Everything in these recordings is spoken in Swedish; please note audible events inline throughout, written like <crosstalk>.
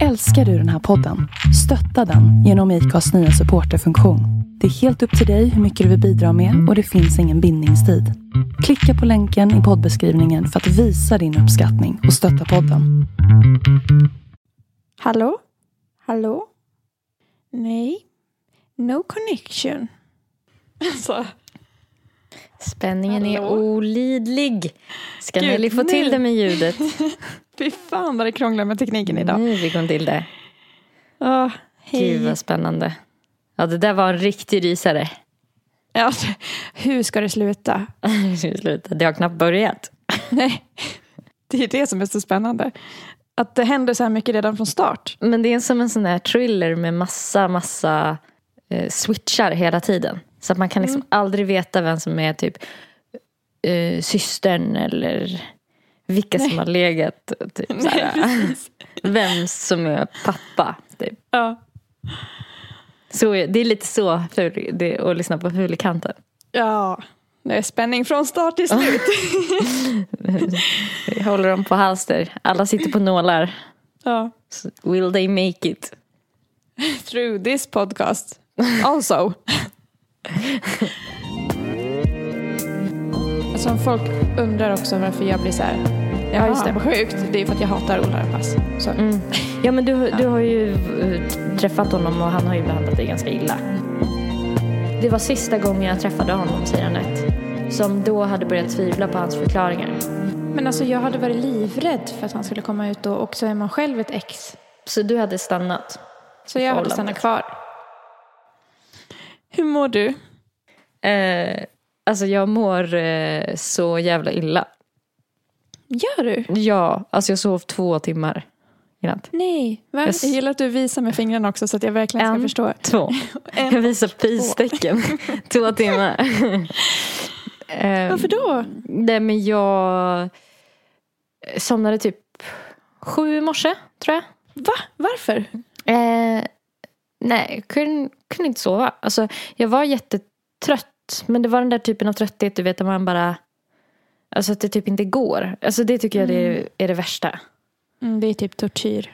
Älskar du den här podden? Stötta den genom IKAs nya supporterfunktion. Det är helt upp till dig hur mycket du vill bidra med och det finns ingen bindningstid. Klicka på länken i poddbeskrivningen för att visa din uppskattning och stötta podden. Hallå? Hallå? Nej. No connection. Alltså, Spänningen är Hallå? olidlig. Ska Gud, Nelly få till det med ljudet? <laughs> fy fan vad det krånglar med tekniken idag. Nu fick hon till det. Gud hej. vad spännande. Ja, det där var en riktig rysare. Ja, hur ska det sluta? <laughs> Sluta, Det har knappt börjat. Nej, det är det som är så spännande. Att det händer så här mycket redan från start. Men det är som en sån där thriller med massa, massa eh, switchar hela tiden. Så att man kan liksom Mm. aldrig veta vem som är typ eh, systern eller vilka som har legat. Typ, såhär, precis. vem som är pappa. Typ. Ja. Så, det är lite så ful, det, att lyssna på Fulikanten. ja, det är spänning från start till slut. <laughs> Vi håller dem på halster. Alla sitter på nålar. ja. Will they make it? Through this podcast. Also. <laughs> Alltså om folk undrar också varför jag blir så här. Ja just det, vad sjukt. Det är för att jag hatar Ola Rapace. Så. Mm. Ja men du, du har ju eh, träffat honom och han har ju behandlat dig ganska illa. Det var sista gången jag träffade honom, säger Anette. Som då hade börjat tvivla på hans förklaringar. Men alltså jag hade varit livrädd för att han skulle komma ut och, och så är man själv ett ex. Så du hade stannat. Så jag hade stannat kvar. Hur mår du? Eh, alltså jag mår eh, så jävla illa. Gör du? Ja, alltså jag sov två timmar i natt. Nej. Va? Yes. Jag gillar att du visar med fingrarna också så att jag verkligen ska En. förstå. Två. <laughs> En. Jag visar pistecken. <laughs> två timmar. Eh, <laughs> Varför då? Nej men jag somnade typ sju i morse tror jag. Va? Varför? Eh, nej, kunde, kunde inte sova. Alltså, jag var jättetrött. Men det var den där typen av trötthet du vet där man bara Alltså att det typ inte går. Alltså det tycker jag det är, är det värsta. Mm, det är typ tortyr.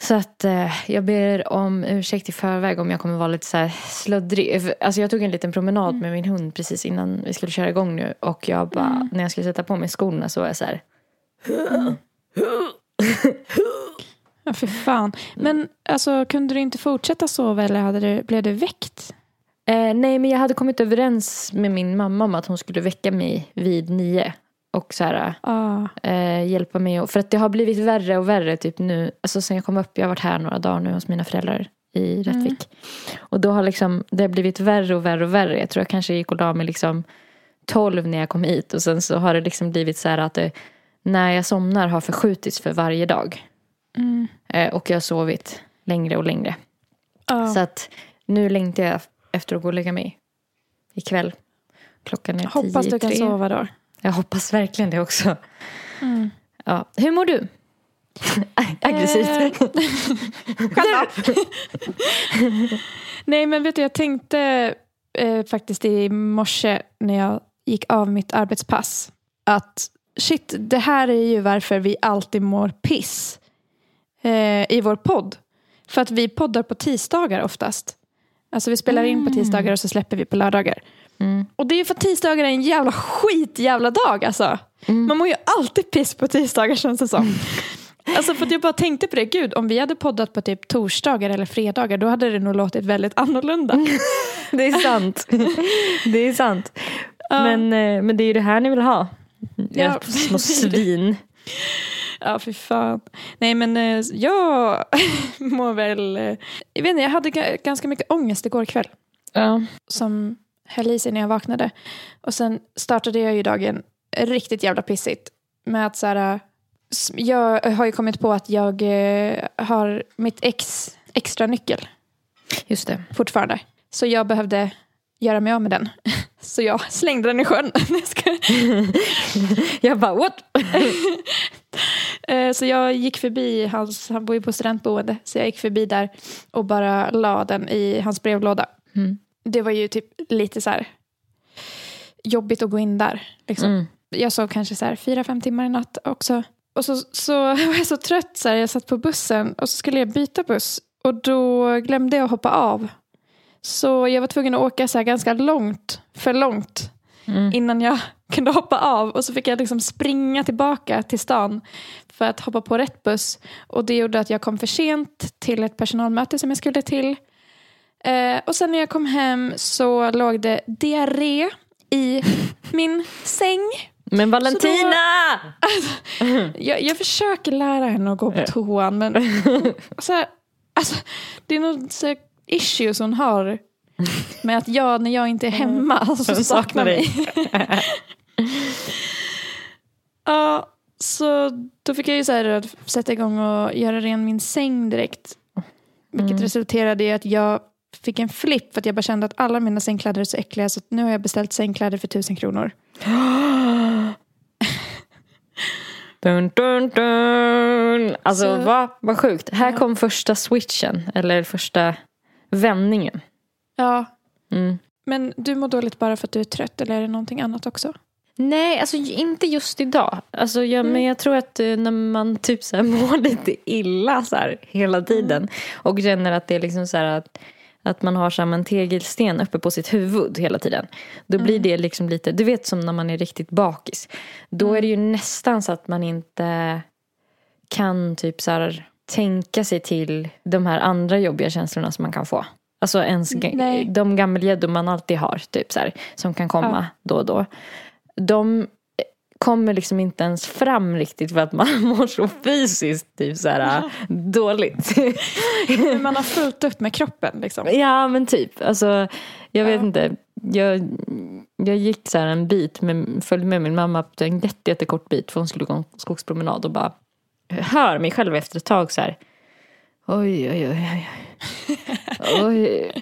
Så att eh, jag ber om ursäkt i förväg om jag kommer vara lite så här sluddrig. Alltså jag tog en liten promenad med min hund precis innan vi skulle köra igång nu. Och jag bara, när jag skulle sätta på mig skorna så var jag så här. Ja, för fan. Men alltså, kunde du inte fortsätta sova eller hade du, blev du väckt? Eh, nej men jag hade kommit överens med min mamma om att hon skulle väcka mig vid nio. Och så här, Ah. eh, hjälpa mig. Och, för att det har blivit värre och värre typ nu. Alltså sen jag kom upp, jag har varit här några dagar nu hos mina föräldrar i Rättvik. Och då har liksom, det har blivit värre och värre och värre. Jag tror jag kanske gick och la mig liksom tolv när jag kom hit. Och sen så har det liksom blivit så här att det, när jag somnar har förskjutits för varje dag. Mm. Eh, och jag har sovit längre och längre. Ah. Så att nu längtar jag efter att gå och lägga mig ikväll. Klockan är Hoppas du kan sova då. Jag hoppas verkligen det också. Mm. Ja. Hur mår du? <laughs> Aggressivt. Eh, <laughs> <laughs> Nej men vet du, jag tänkte eh, faktiskt i morse när jag gick av mitt arbetspass att shit, det här är ju varför vi alltid mår piss eh, i vår podd. För att vi poddar på tisdagar oftast. Alltså vi spelar in på tisdagar och så släpper vi på lördagar. Mm. Och det är ju för att tisdagar är en jävla skit jävla dag alltså. Man mår ju alltid piss på tisdagar känns det som. Alltså för att jag bara tänkte på det, gud om vi hade poddat på typ torsdagar eller fredagar då hade det nog låtit väldigt annorlunda. <laughs> Det är sant. det är sant. Men, eh, men det är ju det här ni vill ha. Ja, små svin. <laughs> Ja, för fan. Nej, men eh, jag <laughs> mår väl... eh, Jag vet inte, jag hade ga- ganska mycket ångest igår kväll. Ja. Som höll i sig när jag vaknade. Och sen startade jag ju dagen riktigt jävla pissigt. Med att så här... Jag har ju kommit på att jag eh, har mitt ex extra nyckel Just det. fortfarande. Så jag behövde göra mig av med den. <laughs> Så jag slängde den i sjön. <laughs> <laughs> Jag bara what? Eh, Så jag gick förbi hans, han bor ju på studentboende, så jag gick förbi där och bara la den i hans brevlåda. Mm. Det var ju typ lite så här jobbigt att gå in där. Liksom. Mm. Jag sov kanske så här fyra, fem timmar i natt också. och så, så <laughs> var jag så trött, så här, jag satt på bussen och så skulle jag byta buss. Och då glömde jag hoppa av. Så jag var tvungen att åka så här ganska långt, för långt, Mm. innan jag <laughs> kunde hoppa av. Och så fick jag liksom springa tillbaka till stan för att hoppa på rätt buss. Och det gjorde att jag kom för sent till ett personalmöte som jag skulle till. Eh, och sen när jag kom hem så låg det diarré i <laughs> min säng. Men Valentina! <laughs> Jag, jag försöker lära henne att gå på toan men <laughs> så här, alltså, det är nog så issues hon har med att jag när jag inte är hemma så Hon saknar mig. ja, så då fick jag ju så här, sätta igång och göra ren min säng direkt. Vilket Mm. resulterade i att jag fick en flipp för att jag bara kände att alla mina sängkläder är så äckliga så nu har jag beställt sängkläder för tusen kronor. <gasps> Dun, dun, dun. Alltså Så- vad vad sjukt. Här kom första switchen. Eller första vändningen. Ja, Mm. men du mår dåligt bara för att du är trött eller är det någonting annat också? Nej, alltså inte just idag. Alltså, jag, Mm. Men jag tror att eh, när man typ så här <laughs> mår lite illa så här, hela tiden och känner att det är liksom så här att, att man har som en tegelsten uppe på sitt huvud hela tiden. Då blir det liksom lite, du vet som när man är riktigt bakis. Då är det ju nästan så att man inte kan typ så här, tänka sig till de här andra jobbiga känslorna som man kan få. Alltså ens, Nej. de gammelgäddor man alltid har, typ så här, som kan komma då och då. De kommer liksom inte ens fram riktigt för att man <laughs> mår så fysiskt typ så här, dåligt. Man har fullt upp med kroppen liksom. ja men typ. Alltså, jag vet Ja. inte. Jag, jag gick så här en bit, med, följde med min mamma på en jätte, jättekort bit för hon skulle gå en skogspromenad och bara hör mig själv efter ett tag så här. Oj, oj, oj, oj. Oj,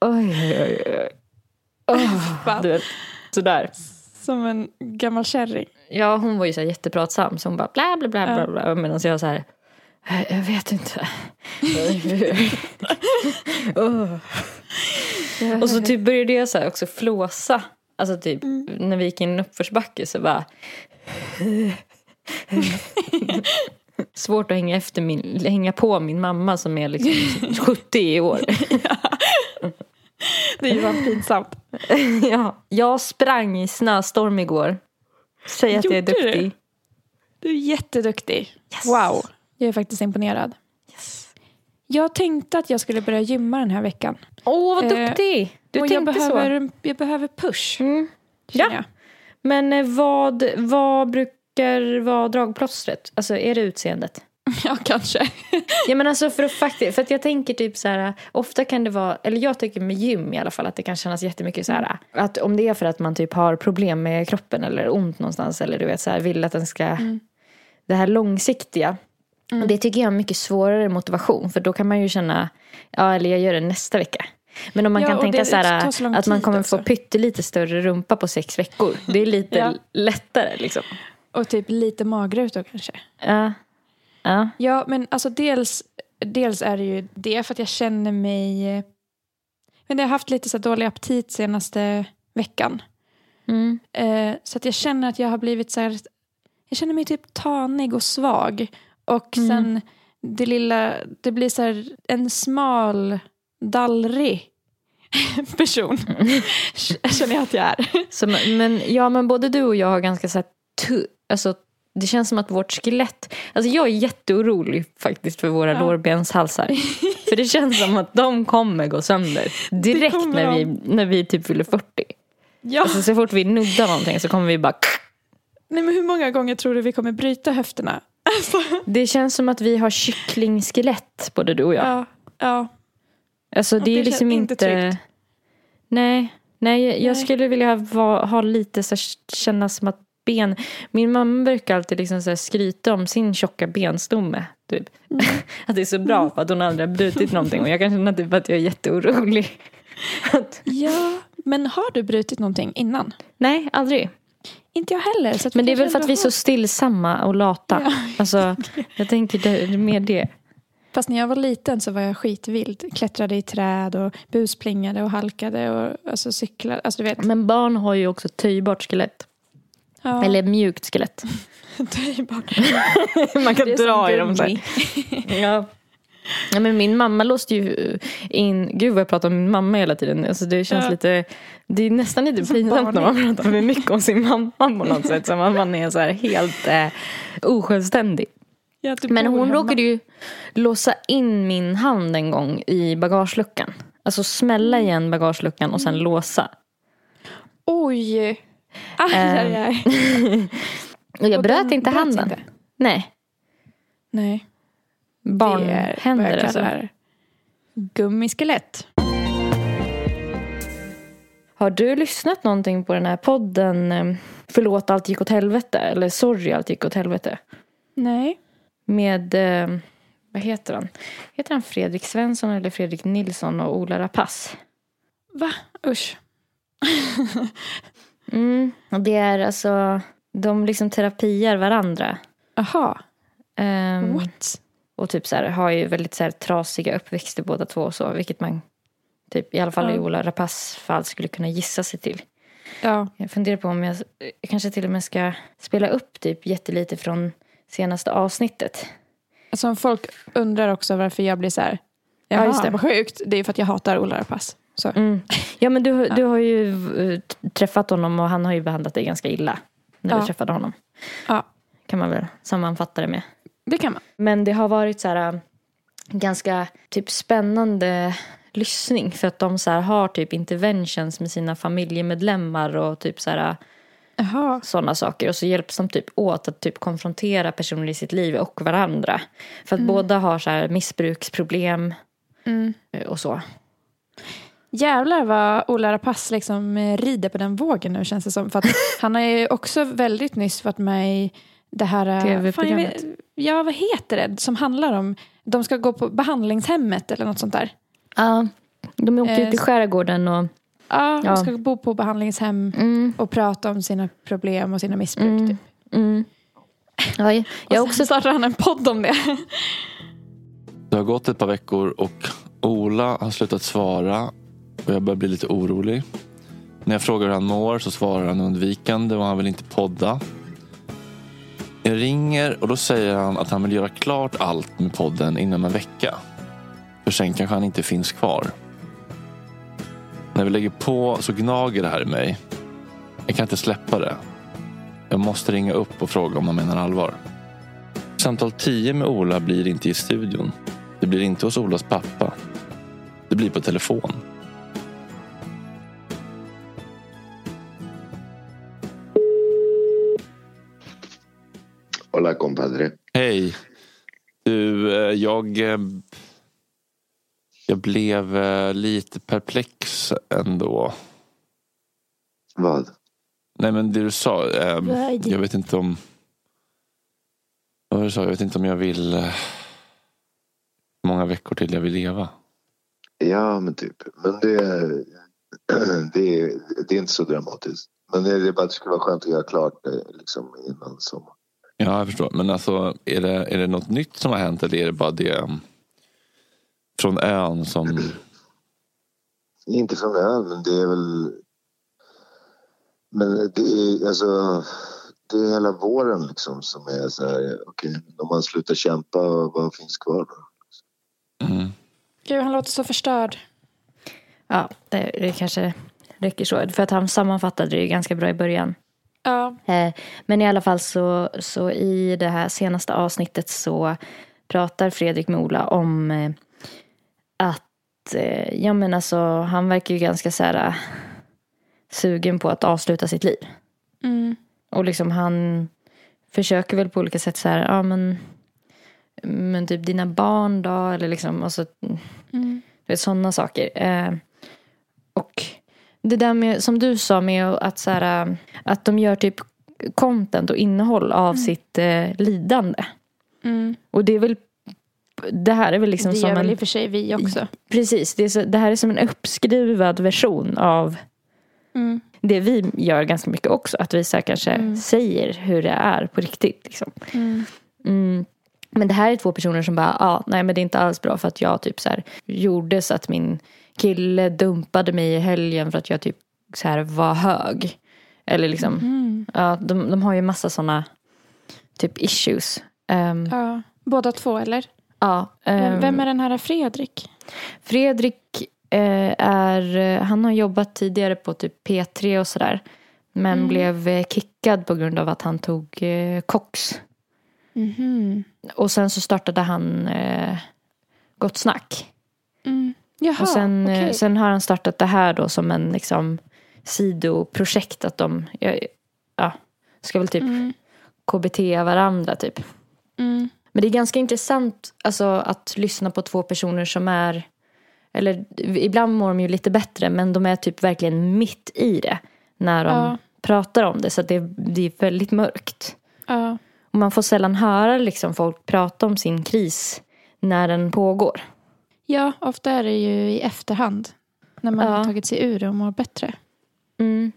oj, oj, oj. oj. Oh, <laughs> du vet, sådär. Som en gammal kärring. Ja, hon var ju så här jättepratsam. Så hon bara bla bla bla bla. bla Medan jag så här. "Eh, Jag vet inte. <laughs> Åh. Och så typ började jag så här också flåsa. Alltså typ när vi gick in en uppförsbacke så bara. <laughs> Svårt att hänga, efter min, hänga på min mamma som är liksom <laughs> 70 i år. Det är ju pinsamt. <laughs> ja. Jag sprang i snöstorm igår. Säg att jag är Gjorde du? duktig. Du är jätteduktig. Yes. Wow, jag är faktiskt imponerad. Yes. Jag tänkte att jag skulle börja gymma den här veckan. Åh, vad Eh, duktig! Du och jag tänkte så. behöver, jag behöver push. Mm. Ja. jag. Men eh, vad, vad brukar vara dragplåstret? Alltså är det utseendet? <laughs> ja, kanske. Ja men alltså för att faktiskt, för att jag tänker typ så här, ofta kan det vara, eller jag tycker med gym i alla fall att det kan kännas jättemycket så här, att om det är för att man typ har problem med kroppen eller ont någonstans eller du vet så här, vill att den ska, det här långsiktiga. Och det tycker jag är mycket svårare motivation för då kan man ju känna, ja eller jag gör det nästa vecka. Men om man Ja, kan tänka så här, så att man kommer också. få pyttelite större rumpa på sex veckor. Det är lite <laughs> Ja. lättare liksom. Och typ lite magrutor kanske. Ja. Ja. Ja, men alltså dels, dels är det ju det för att jag känner mig... Men jag har haft lite så dålig aptit senaste veckan. Mm. Eh, så att jag känner att jag har blivit så här... Jag känner mig typ tanig och svag. Och Mm. sen det lilla... Det blir så här en smal, dallrig <laughs> person. <laughs> känner jag att jag är. Så, men, ja, men både du och jag har ganska så här, alltså, det känns som att vårt skelett, alltså jag är jätteorolig faktiskt för våra Ja. lårbenshalsar. <laughs> för det känns som att de kommer gå sönder direkt när vi, när vi typ fyller 40. Ja. Alltså så fort vi nuddar någonting så kommer vi bara <laughs> Nej, men hur många gånger tror du vi kommer bryta höfterna? <laughs> Alltså, Det känns som att vi har kycklingskelett både du och jag. ja. ja. Alltså Och det är det liksom inte... inte. Nej, nej jag, jag Nej. skulle vilja ha, ha lite så här, känna som att ben... Min mamma brukar alltid liksom så skryta om sin tjocka benstomme. Typ. Mm. <laughs> att det är så bra för att hon aldrig har brutit någonting. Och jag kan känna typ att jag är jätteorolig. <laughs> Ja, men har du brutit någonting innan? nej, aldrig. Inte jag heller. Men det är väl för att vi är så stillsamma och lata. Ja. <laughs> Alltså, jag tänker det mer det. Fast när jag var liten så var jag skitvild. Klättrade i träd och busplingade och halkade och alltså cyklade. Alltså du vet. Men barn har ju också töjbart skelett. Ja. Eller mjukt skelett. <laughs> <laughs> Man kan dra i dem så här. <laughs> ja. ja. men min mamma låste ju in, gud vad jag pratar om min mamma hela tiden. Alltså det känns Ja. lite, det är nästan lite Som pinsamt när man pratar för mycket om sin mamma på något sätt. Som att man är så här helt eh, osjälvständig. Ja, Men hon hemma. råkade ju låsa in min hand en gång i bagageluckan. Alltså smälla Mm. igen bagageluckan och sen låsa. Oj! Aj, aj, aj. <laughs> Och jag Och bröt inte handen. inte? Nej, Nej. barnhänder alltså. så här Gummiskelett. Har du lyssnat någonting på den här podden eh, Förlåt allt gick åt helvete? Eller Sorry allt gick åt helvete? Nej. Med, eh, vad heter han? Heter han Fredrik Svensson eller Fredrik Nilsson och Ola Rapace? Va? Usch. <laughs> Mm. Och det är alltså, de liksom terapiar varandra. Aha. Ehm, What? och typ så här, har ju väldigt så här, trasiga uppväxter båda två och så. Vilket man, typ, i alla fall i Ja. Ola Rapaces fall, skulle kunna gissa sig till. Ja. Jag funderar på om jag, jag kanske till och med ska spela upp typ jättelite från senaste avsnittet. Alltså om folk undrar också varför jag blir så här. Ja, just det. vad sjukt. Det är för att jag hatar Ola Rapace. Så. Mm. Ja men du, du har ju eh, träffat honom och han har ju behandlat dig ganska illa. När Ja. du träffade honom. Ja, Kan man väl sammanfatta det med. det kan man. Men det har varit så här äh, ganska typ spännande lyssning. För att de så här har typ interventions med sina familjemedlemmar och typ så här Jaha. sådana saker. Och så hjälps de typ åt att typ konfrontera personer i sitt liv och varandra. För att båda har så här missbruksproblem Mm. eh, och så. Jävlar vad Ola Rapace liksom eh, rider på den vågen nu känns det som. För att <laughs> han har ju också väldigt nyss varit med i det här... eh, TV-programmet. Ja, vad heter det? Som handlar om... De ska gå på behandlingshemmet eller något sånt där. Ja, de åkte Eh, ut i skärgården och... Ja, Ja. de ska bo på behandlingshem Mm, och prata om sina problem och sina missbruk. Mm. Typ. mm. Ja, jag jag Och också startar han en podd om det. Det har gått ett par veckor och Ola har slutat svara och jag börjar bli lite orolig. När jag frågar hur han mår så svarar han undvikande och han vill inte podda. Jag ringer och då säger han att han vill göra klart allt med podden inom en vecka. För sen kanske han inte finns kvar. När vi lägger på så gnager det här i mig. Jag kan inte släppa det. Jag måste ringa upp och fråga om han menar allvar. Samtal 10 med Ola blir inte i studion. Det blir inte hos Olas pappa. Det blir på telefon. Hola compadre. Hej. Du, eh, jag... eh, Jag blev eh, lite perplex ändå. Vad? Nej men det du sa. Jag vet inte om... Vad du sa? Jag vet inte om jag vill... Hur många veckor till jag vill leva. Ja, men typ. Men det, <clears throat> det, är, det är inte så dramatiskt. Men det är bara att det skulle vara skönt att göra klart det liksom innan sommar. Ja, jag förstår. Men alltså, är det, är det något nytt som har hänt eller är det bara det um, från ön som... Inte från ön, men det är väl... Men det är alltså... Det är hela våren liksom som är så här, okej, om man slutar kämpa, vad finns kvar då? Mm. Gud, han låter så förstörd. Ja, det, det kanske räcker så. För att han sammanfattade det ju ganska bra i början. Ja. Eh, Men i alla fall så, så i det här senaste avsnittet så pratar Fredrik med Ola om eh, att, eh, ja men alltså han verkar ju ganska så här sugen på att avsluta sitt liv. Mm. Och liksom han försöker väl på olika sätt så här, ja men, men typ dina barn då, eller liksom, alltså, Mm. du vet, sådana saker. Och det där med, som du sa med att, så här, att de gör typ content och innehåll av sitt eh, lidande. Mm. Och det är väl, det här är väl liksom det som gör väl en, i och för sig vi också. precis, det, så, det här är som en uppskruvad version av Mm. det vi gör ganska mycket också. Att vi så kanske Mm. säger hur det är på riktigt. Liksom. Mm. Mm. Men det här är två personer som bara, ah, nej men det är inte alls bra för att jag typ så här gjorde så att min kille dumpade mig i helgen för att jag typ så här var hög. Eller liksom, Mm. Mm. Ja, de, de har ju massa sådana typ issues. Um, Ja. Båda två eller? ja, Vem, ehm, vem är den här Fredrik? Fredrik eh, är, eh, han har jobbat tidigare på typ P3 och sådär. Men Mm. blev eh, kickad på grund av att han tog eh, koks. Mhm. Och sen så startade han eh, Gott Snack. Mm. Jaha, och sen, eh, okej. sen har han startat det här då som en liksom sidoprojekt. Att de ja, ja, ska väl typ Mm. KBT varandra typ. Mm. Men det är ganska intressant alltså, att lyssna på två personer som är eller ibland mår de ju lite bättre men de är typ verkligen mitt i det när de Ja. pratar om det så det, det är väldigt mörkt. Ja. Och man får sällan höra liksom, folk prata om sin kris när den pågår. Ja, ofta är det ju i efterhand. När man Ja. har tagit sig ur det och mår bättre. Mm.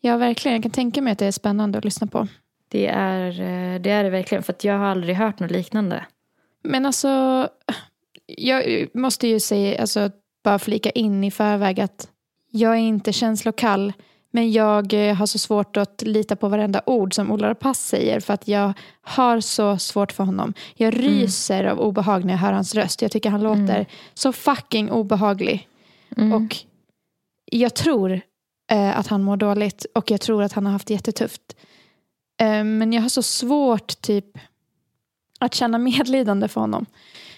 Ja, verkligen. Jag kan tänka mig att det är spännande att lyssna på. Det, är, eh, det är det verkligen för jag har aldrig hört något liknande. Men alltså, jag måste ju säga, alltså, bara flika in i förväg att jag är inte känslokall. Men jag eh, har så svårt att lita på varenda ord som Ola Rapace säger för att jag har så svårt för honom. Jag ryser av obehag när jag hör hans röst. Jag tycker han låter så fucking obehaglig. Mm. Och jag tror eh, att han mår dåligt och jag tror att han har haft det jättetufft. Eh, men jag har så svårt typ att känna <laughs> medlidande för honom.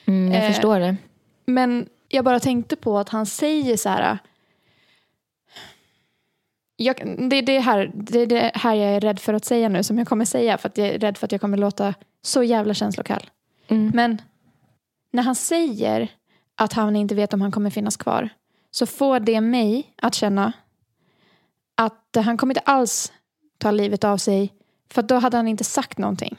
Mm, jag eh, förstår det. Men jag bara tänkte på att han säger så här. Jag, det, det, här, det är det här jag är rädd för att säga nu som jag kommer säga för att jag är rädd för att jag kommer låta så jävla känslokall. Mm. Men när han säger att han inte vet om han kommer finnas kvar så får det mig att känna att han kommer inte alls ta livet av sig för då hade han inte sagt någonting.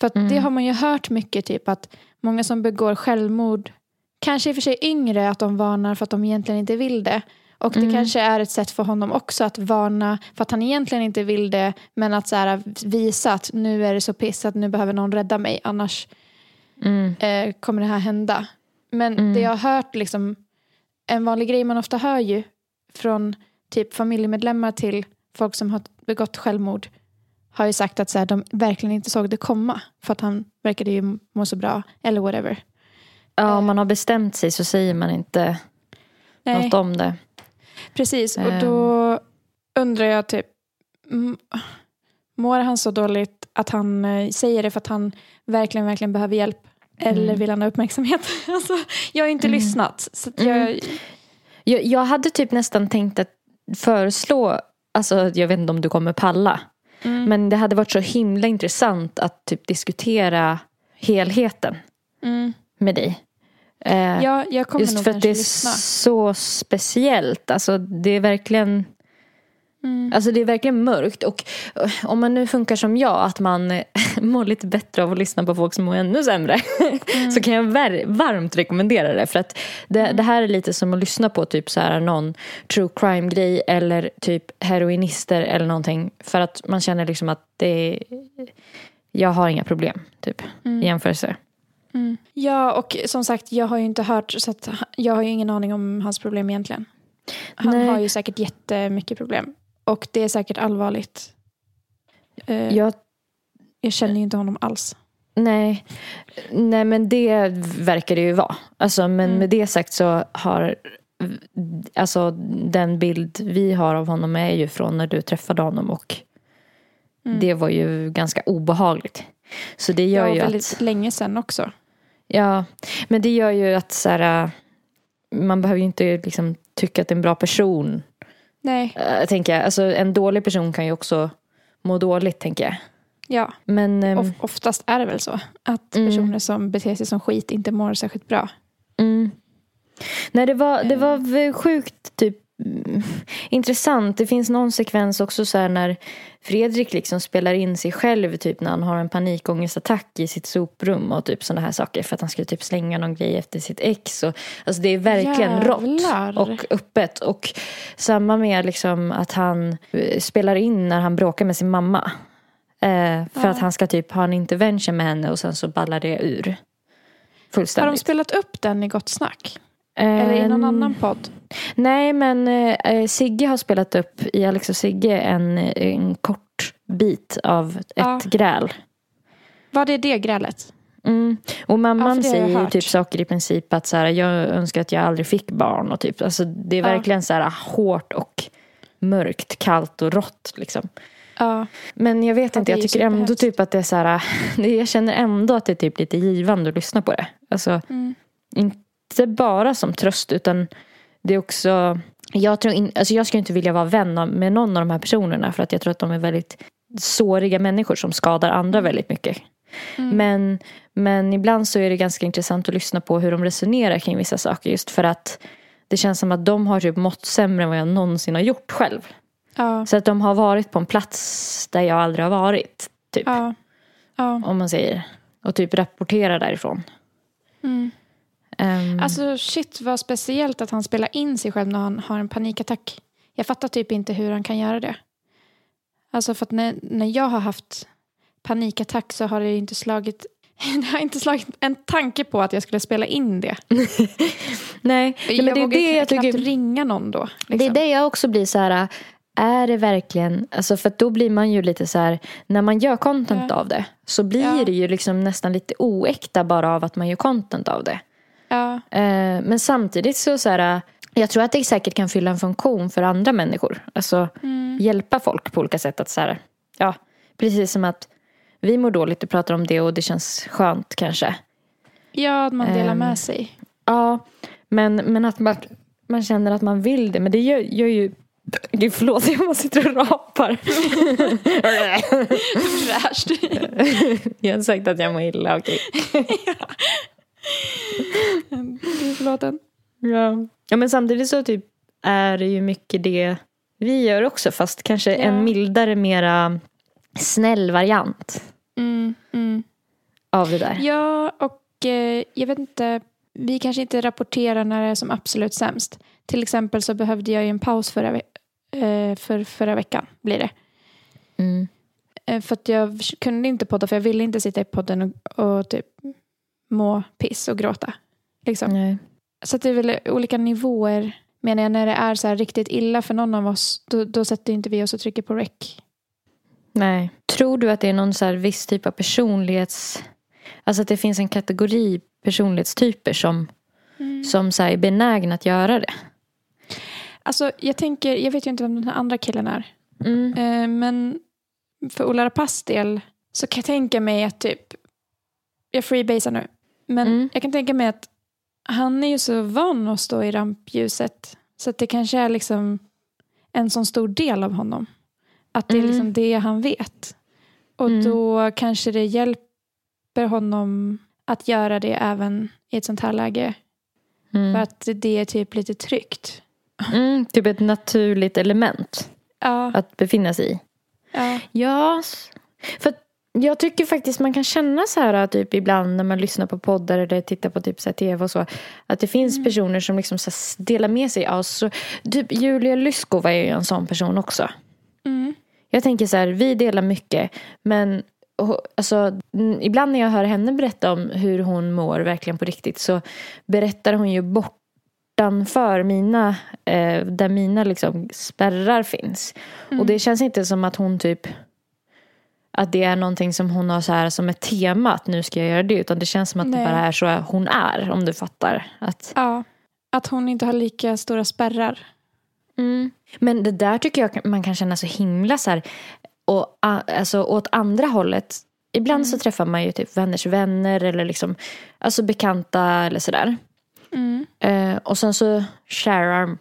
För att det Mm. har man ju hört mycket typ att många som begår självmord kanske i och för sig yngre att de varnar för att de egentligen inte vill det. Och det Mm. kanske är ett sätt för honom också att varna för att han egentligen inte vill det men att så här, visa att nu är det så piss att nu behöver någon rädda mig annars Mm. eh, kommer det här hända. Men Mm. det jag har hört, liksom, en vanlig grej man ofta hör ju från typ familjemedlemmar till folk som har begått självmord har ju sagt att så här, de verkligen inte såg det komma för att han verkade ju må så bra eller whatever. Ja, om man har bestämt sig så säger man inte Nej, något om det. Precis. Och Ehm. då undrar jag typ, mår han så dåligt att han eh, säger det för att han verkligen, verkligen behöver hjälp? Eller Mm. vill han ha uppmärksamhet? <laughs> alltså, jag har inte Mm. lyssnat. Så jag, Mm. Jag, jag hade typ nästan tänkt att föreslå, alltså jag vet inte om du kommer palla. Mm. Men det hade varit så himla intressant att typ diskutera helheten Mm. med dig. Eh, Ja, jag kommer just nog för att det är lyssna. så speciellt. Alltså det är verkligen Mm. Alltså det är verkligen mörkt och eh, om man nu funkar som jag att man <laughs> mår lite bättre av att lyssna på folk som mår ännu sämre Mm. <laughs> så kan jag var- varmt rekommendera det för att det, det här är lite som att lyssna på typ så här någon true crime grej eller typ heroinister eller någonting för att man känner liksom att det är, jag har inga problem typ i jämförelse. Mm. Ja, och som sagt, jag har ju inte hört, så jag har ju ingen aning om hans problem egentligen. Han Nej. har ju säkert jättemycket problem. Och det är säkert allvarligt. Eh, Jag Jag känner ju inte honom alls. Nej, nej men det verkar det ju vara. Alltså, men Mm. med det sagt så har alltså, den bild vi har av honom är ju från när du träffade honom och Mm. det var ju ganska obehagligt. Så det gör Ja, ju väldigt att, länge sedan också. ja, men det gör ju att så här, äh, man behöver ju inte liksom tycka att det är en bra person. Nej, Äh, tänker jag. Alltså, en dålig person kan ju också må dåligt tänker jag. ja. Men Of, oftast är det väl så. Att Mm. personer som beter sig som skit inte mår särskilt bra. Mm. Nej, det var, det Eh. var sjukt typ mm, <laughs> intressant. Det finns någon sekvens också så här när Fredrik liksom spelar in sig själv typ när han har en panikångestattack i sitt soprum och typ sådana här saker för att han skulle typ slänga någon grej efter sitt ex. Och, alltså det är verkligen Jävlar. rått och öppet. Och samma med liksom att han eh, spelar in när han bråkar med sin mamma. Eh, för Ja. att han ska typ ha en intervention med henne och sen så ballar det ur. Har Fullständigt. de spelat upp den i Gott Snack? Eller i någon Eh, annan podd? Nej, men eh, Sigge har spelat upp i Alex och Sigge en, en kort bit av ett Ja. gräl. Var det det grälet? Mm. Och Ja, mamman jag säger ju typ saker i princip att så här, jag önskar att jag aldrig fick barn. Och typ, alltså, det är Ja. verkligen så här hårt och mörkt, kallt och rått. Liksom. Ja. Men jag vet Ja, inte, jag tycker ändå typ att det är så här, <laughs> jag känner ändå att det är typ lite givande att lyssna på det. Alltså, Mm. Inte bara som tröst utan det är också, jag, tror in, alltså jag skulle inte vilja vara vän med någon av de här personerna för att jag tror att de är väldigt såriga människor som skadar andra väldigt mycket. Mm. Men, men ibland så är det ganska intressant att lyssna på hur de resonerar kring vissa saker just för att det känns som att de har typ mått sämre än vad jag någonsin har gjort själv. Ja. Så att de har varit på en plats där jag aldrig har varit. Typ. Ja. Ja. Om man säger. Och typ rapporterar därifrån. Mm. Ehm, Alltså shit vad speciellt att han spelar in sig själv när han har en panikattack. Jag fattar typ inte hur han kan göra det. Alltså för att när, när jag har haft panikattack så har det inte slagit <laughs> det har inte slagit en tanke på att jag skulle spela in det. <laughs> nej, nej, men det är det jag knappt tycker. ringa någon då. Det är liksom. det jag också blir så här. Är det verkligen, alltså för då blir man ju lite så här, när man gör content Ja. av det så blir Ja. det ju liksom nästan lite oäkta bara av att man gör content av det. Ja, Eh, men samtidigt så, så här, jag tror att det säkert kan fylla en funktion för andra människor. Alltså Mm. hjälpa folk på olika sätt att så här, ja, precis som att vi mår dåligt och pratar om det och det känns skönt kanske. ja att man delar Ehm. med sig. Ja, men, men att man, man känner att man vill det. Men det gör, gör ju... Gud, förlåt, <laughs> jag bara sitter och rapar. <laughs> Fräscht. <laughs> jag har sagt att jag mår illa, okej. Gud, förlåten. Ja. ja, men samtidigt så typ är det ju mycket det vi gör också. Fast kanske Ja. en mildare, mera snäll variant Mm, mm. av det där. Ja, och eh, jag vet inte. Vi kanske inte rapporterar när det är som absolut sämst. Till exempel så behövde jag ju en paus förra, ve- eh, för, förra veckan. Blir det. Mm. Eh, för att jag kunde inte podda för jag ville inte sitta i podden och, och typ må piss och gråta. Liksom. Nej. Så att det är väl olika nivåer. Menar jag när det är så här riktigt illa för någon av oss. Då, då sätter inte vi oss och trycker på rec. Nej. Tror du att det är någon så här viss typ av personlighets... Alltså att det finns en kategori personlighetstyper som, som så här är benägna att göra det? Alltså jag tänker, jag vet ju inte vem den här andra killen är. Mm. Eh, men för Ola Rapaces del så kan jag tänka mig att typ, jag freebasar nu, men Mm. jag kan tänka mig att han är ju så van att stå i rampljuset så att det kanske är liksom en sån stor del av honom. Att det är Mm. liksom det han vet. Och Mm. då kanske det hjälper honom att göra det även i ett sånt här läge. Mm. För att det är typ lite tryggt. <laughs> Mm, typ ett naturligt element Ja, att befinna sig i. ja, Ja, för jag tycker faktiskt man kan känna så här typ ibland när man lyssnar på poddar eller tittar på typ så tv och så. Att det finns personer som liksom så delar med sig av så. Typ Julia Lyskova är ju en sån person också. mm, Jag tänker så här, vi delar mycket men och, alltså, ibland när jag hör henne berätta om hur hon mår verkligen på riktigt så berättar hon ju bortanför mina, eh, där mina liksom spärrar finns. Och det känns inte som att hon typ att det är någonting som hon har så här som ett tema att nu ska jag göra det utan det känns som att Nej. det bara är så hon är om du fattar. Att, ja. Att hon inte har lika stora spärrar. Mm. Men det där tycker jag man kan känna så himla så här, och, alltså, åt andra hållet. Ibland så träffar man ju typ vänners vänner eller liksom, alltså bekanta eller sådär. Mm. Eh, och sen så sharar,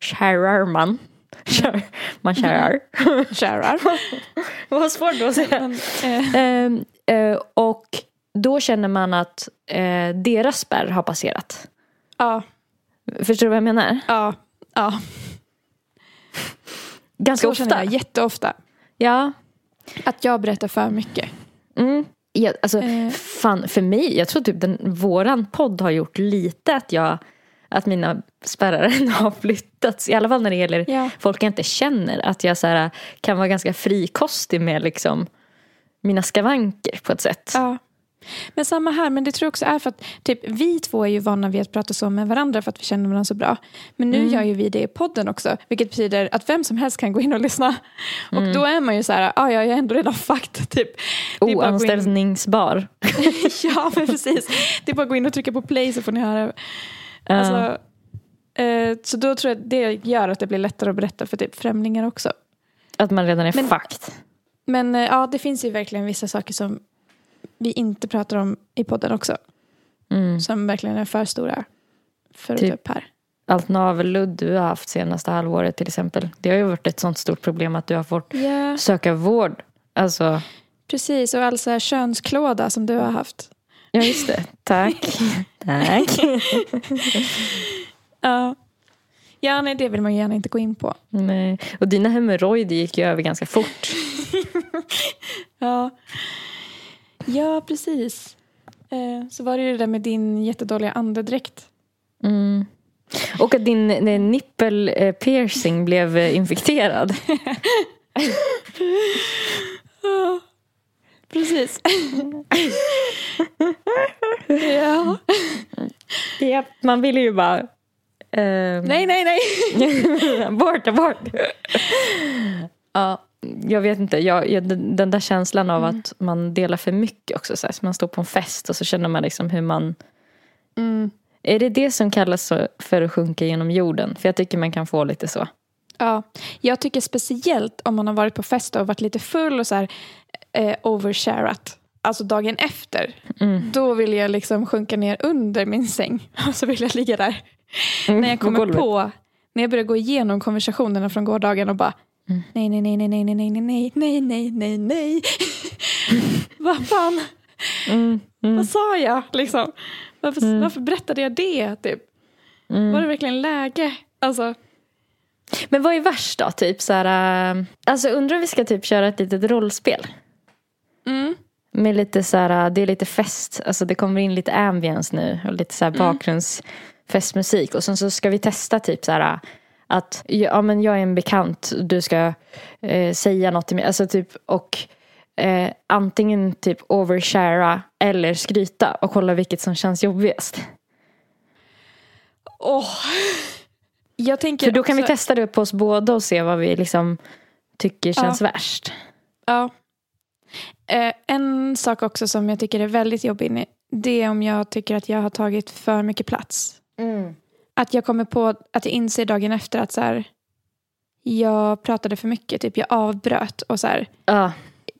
sharar man. <laughs> Man sharar. Kärar. <laughs> <laughs> Vad svårt då att säga. Men, eh, Ehm, eh, och då känner man att eh, deras spärr har passerat. ja, Förstår du vad jag menar? ja, ja. Ganska Så ofta. känner jag jätteofta. Ja. Att jag berättar för mycket. Mm. Ja, alltså, Eh. fan, för mig, jag tror typ den, våran podd har gjort lite att jag att mina spärrar <laughs> har flyttats. I alla fall när det gäller Ja. folk jag inte känner. Att jag så här, kan vara ganska frikostig med liksom, mina skavanker på ett sätt. Ja. Men samma här, men det tror jag också är för att typ, vi två är ju vana vid att prata så med varandra för att vi känner varandra så bra. Men nu Mm. gör ju vi det i podden också, vilket betyder att vem som helst kan gå in och lyssna. Mm. Och då är man ju så här, ah, ja, jag är ändå redan fucked. <laughs> Typ. Oanställningsbar. <laughs> ja, men precis. Det är bara att gå in och trycka på play så får ni höra. Alltså, eh, så då tror jag att det gör att det blir lättare att berätta för typ främlingar också. Att man redan är Men- fucked. Men eh, ja, det finns ju verkligen vissa saker som vi inte pratar om i podden också. Mm. Som verkligen är för stora för att Typ. ta upp här. Allt navelludd du har haft senaste halvåret till exempel. Det har ju varit ett sånt stort problem att du har fått Ja, söka vård. Alltså, precis. Och all så här könsklåda som du har haft. Ja just det. Tack. <laughs> Tack. <laughs> Ja. Ja, nej, det vill man ju gärna inte gå in på. Nej. Och dina hemorrojder gick ju över ganska fort. <laughs> Ja, ja precis. Eh, så var det ju det där med din jättedåliga andedräkt. Mm. Och att din eh, nippel eh, piercing blev eh, infekterad. Precis. <laughs> ja. Ja, man ville ju bara... ehm, Nej, nej, nej. <laughs> abort, abort. ja, jag vet inte. Jag, jag, den där känslan av att man delar för mycket också. Så, här, så man står på en fest och så känner man liksom hur man... Mm. Är det det som kallas för att sjunka genom jorden? För jag tycker man kan få lite så. Ja, jag tycker speciellt om man har varit på fest och varit lite full och så här eh, oversharat. Alltså dagen efter. Mm. Då vill jag liksom sjunka ner under min säng. Och så vill jag ligga där. Mm, när jag kommer på, när jag börjar gå igenom konversationerna från gårdagen och bara Mm. nej, nej, nej, nej, nej, nej, nej, nej, nej, nej, nej, nej. Vad fan, Mm, mm, vad sa jag liksom? Varför, Mm. varför berättade jag det? Typ? mm. Var det verkligen läge? Alltså, Men vad är värst då? Typ så här, äh, alltså undrar om vi ska typ köra ett litet rollspel. mm, Med lite så här, det är lite fest, alltså det kommer in lite ambience nu och lite så här bakgrundsfestmusik. Och sen så ska vi testa typ så här att ja men jag är en bekant, du ska eh, säga något till mig. Alltså typ och eh, antingen typ overshara eller skryta och kolla vilket som känns jobbigast. åh. <laughs> Jag tänker För då kan vi testa det på oss båda och se vad vi liksom tycker känns värst. Ja. Eh, en sak också som jag tycker är väldigt jobbig. Det är om jag tycker att jag har tagit för mycket plats. Att jag kommer på att jag inser dagen efter att så här, jag pratade för mycket. Typ jag avbröt och så här, Ja.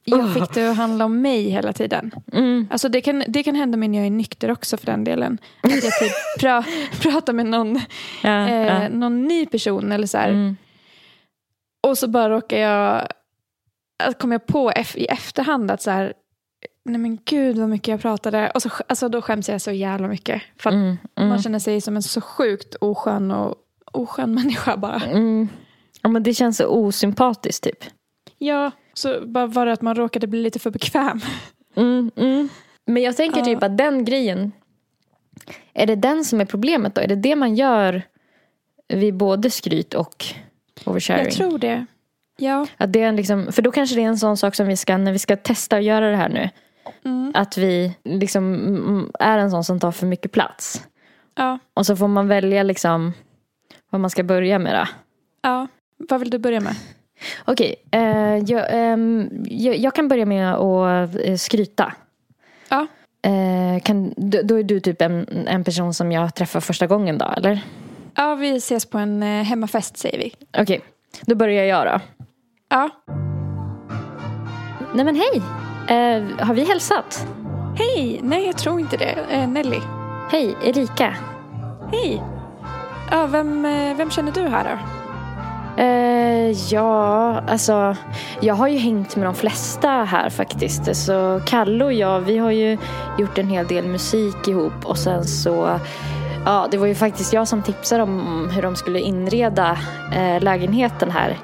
Jag fick det att handla om mig hela tiden. Mm. Alltså det, kan, det kan hända mig när jag är nykter också för den delen. Att jag typ <laughs> pra, pratar med någon, Ja, eh, ja. någon ny person eller så. Mm. Och så bara råkar jag, kommer jag på i efterhand att så här, nej men gud vad mycket jag pratade. Och så, alltså då skäms jag så jävla mycket. För att Mm. Mm. man känner sig som en så sjukt oskön och oskön människa bara. Mm. Ja, men det känns så osympatiskt typ. Ja, så bara var det att man råkade bli lite för bekväm. Mm, mm. Men jag tänker Ja. typ att den grejen, är det den som är problemet då? Är det det man gör vid både skryt och oversharing? Jag tror det. Ja. Att det är en liksom, för då kanske det är en sån sak som vi ska, när vi ska testa att göra det här nu, Mm. att vi liksom mm, är en sån som tar för mycket plats. Ja. Och så får man välja liksom vad man ska börja med då. ja. Vad vill du börja med? Okej, eh, jag, ehm, jag, jag kan börja med att eh, skryta. Ja. Eh, kan, då, då är du typ en, en person som jag träffar första gången då, eller? Ja, vi ses på en hemmafest säger vi. Okej, då börjar jag då. Ja. Nej men hej! Eh, har vi hälsat? Hej! Nej, jag tror inte det. Eh, Nelly. Hej, Erika. Hej! Ja, vem, vem känner du här då? Eh, ja, alltså jag har ju hängt med de flesta här faktiskt. Så Kalle och jag, vi har ju gjort en hel del musik ihop och sen så Ja, det var ju faktiskt jag som tipsade om hur de skulle inreda eh, lägenheten här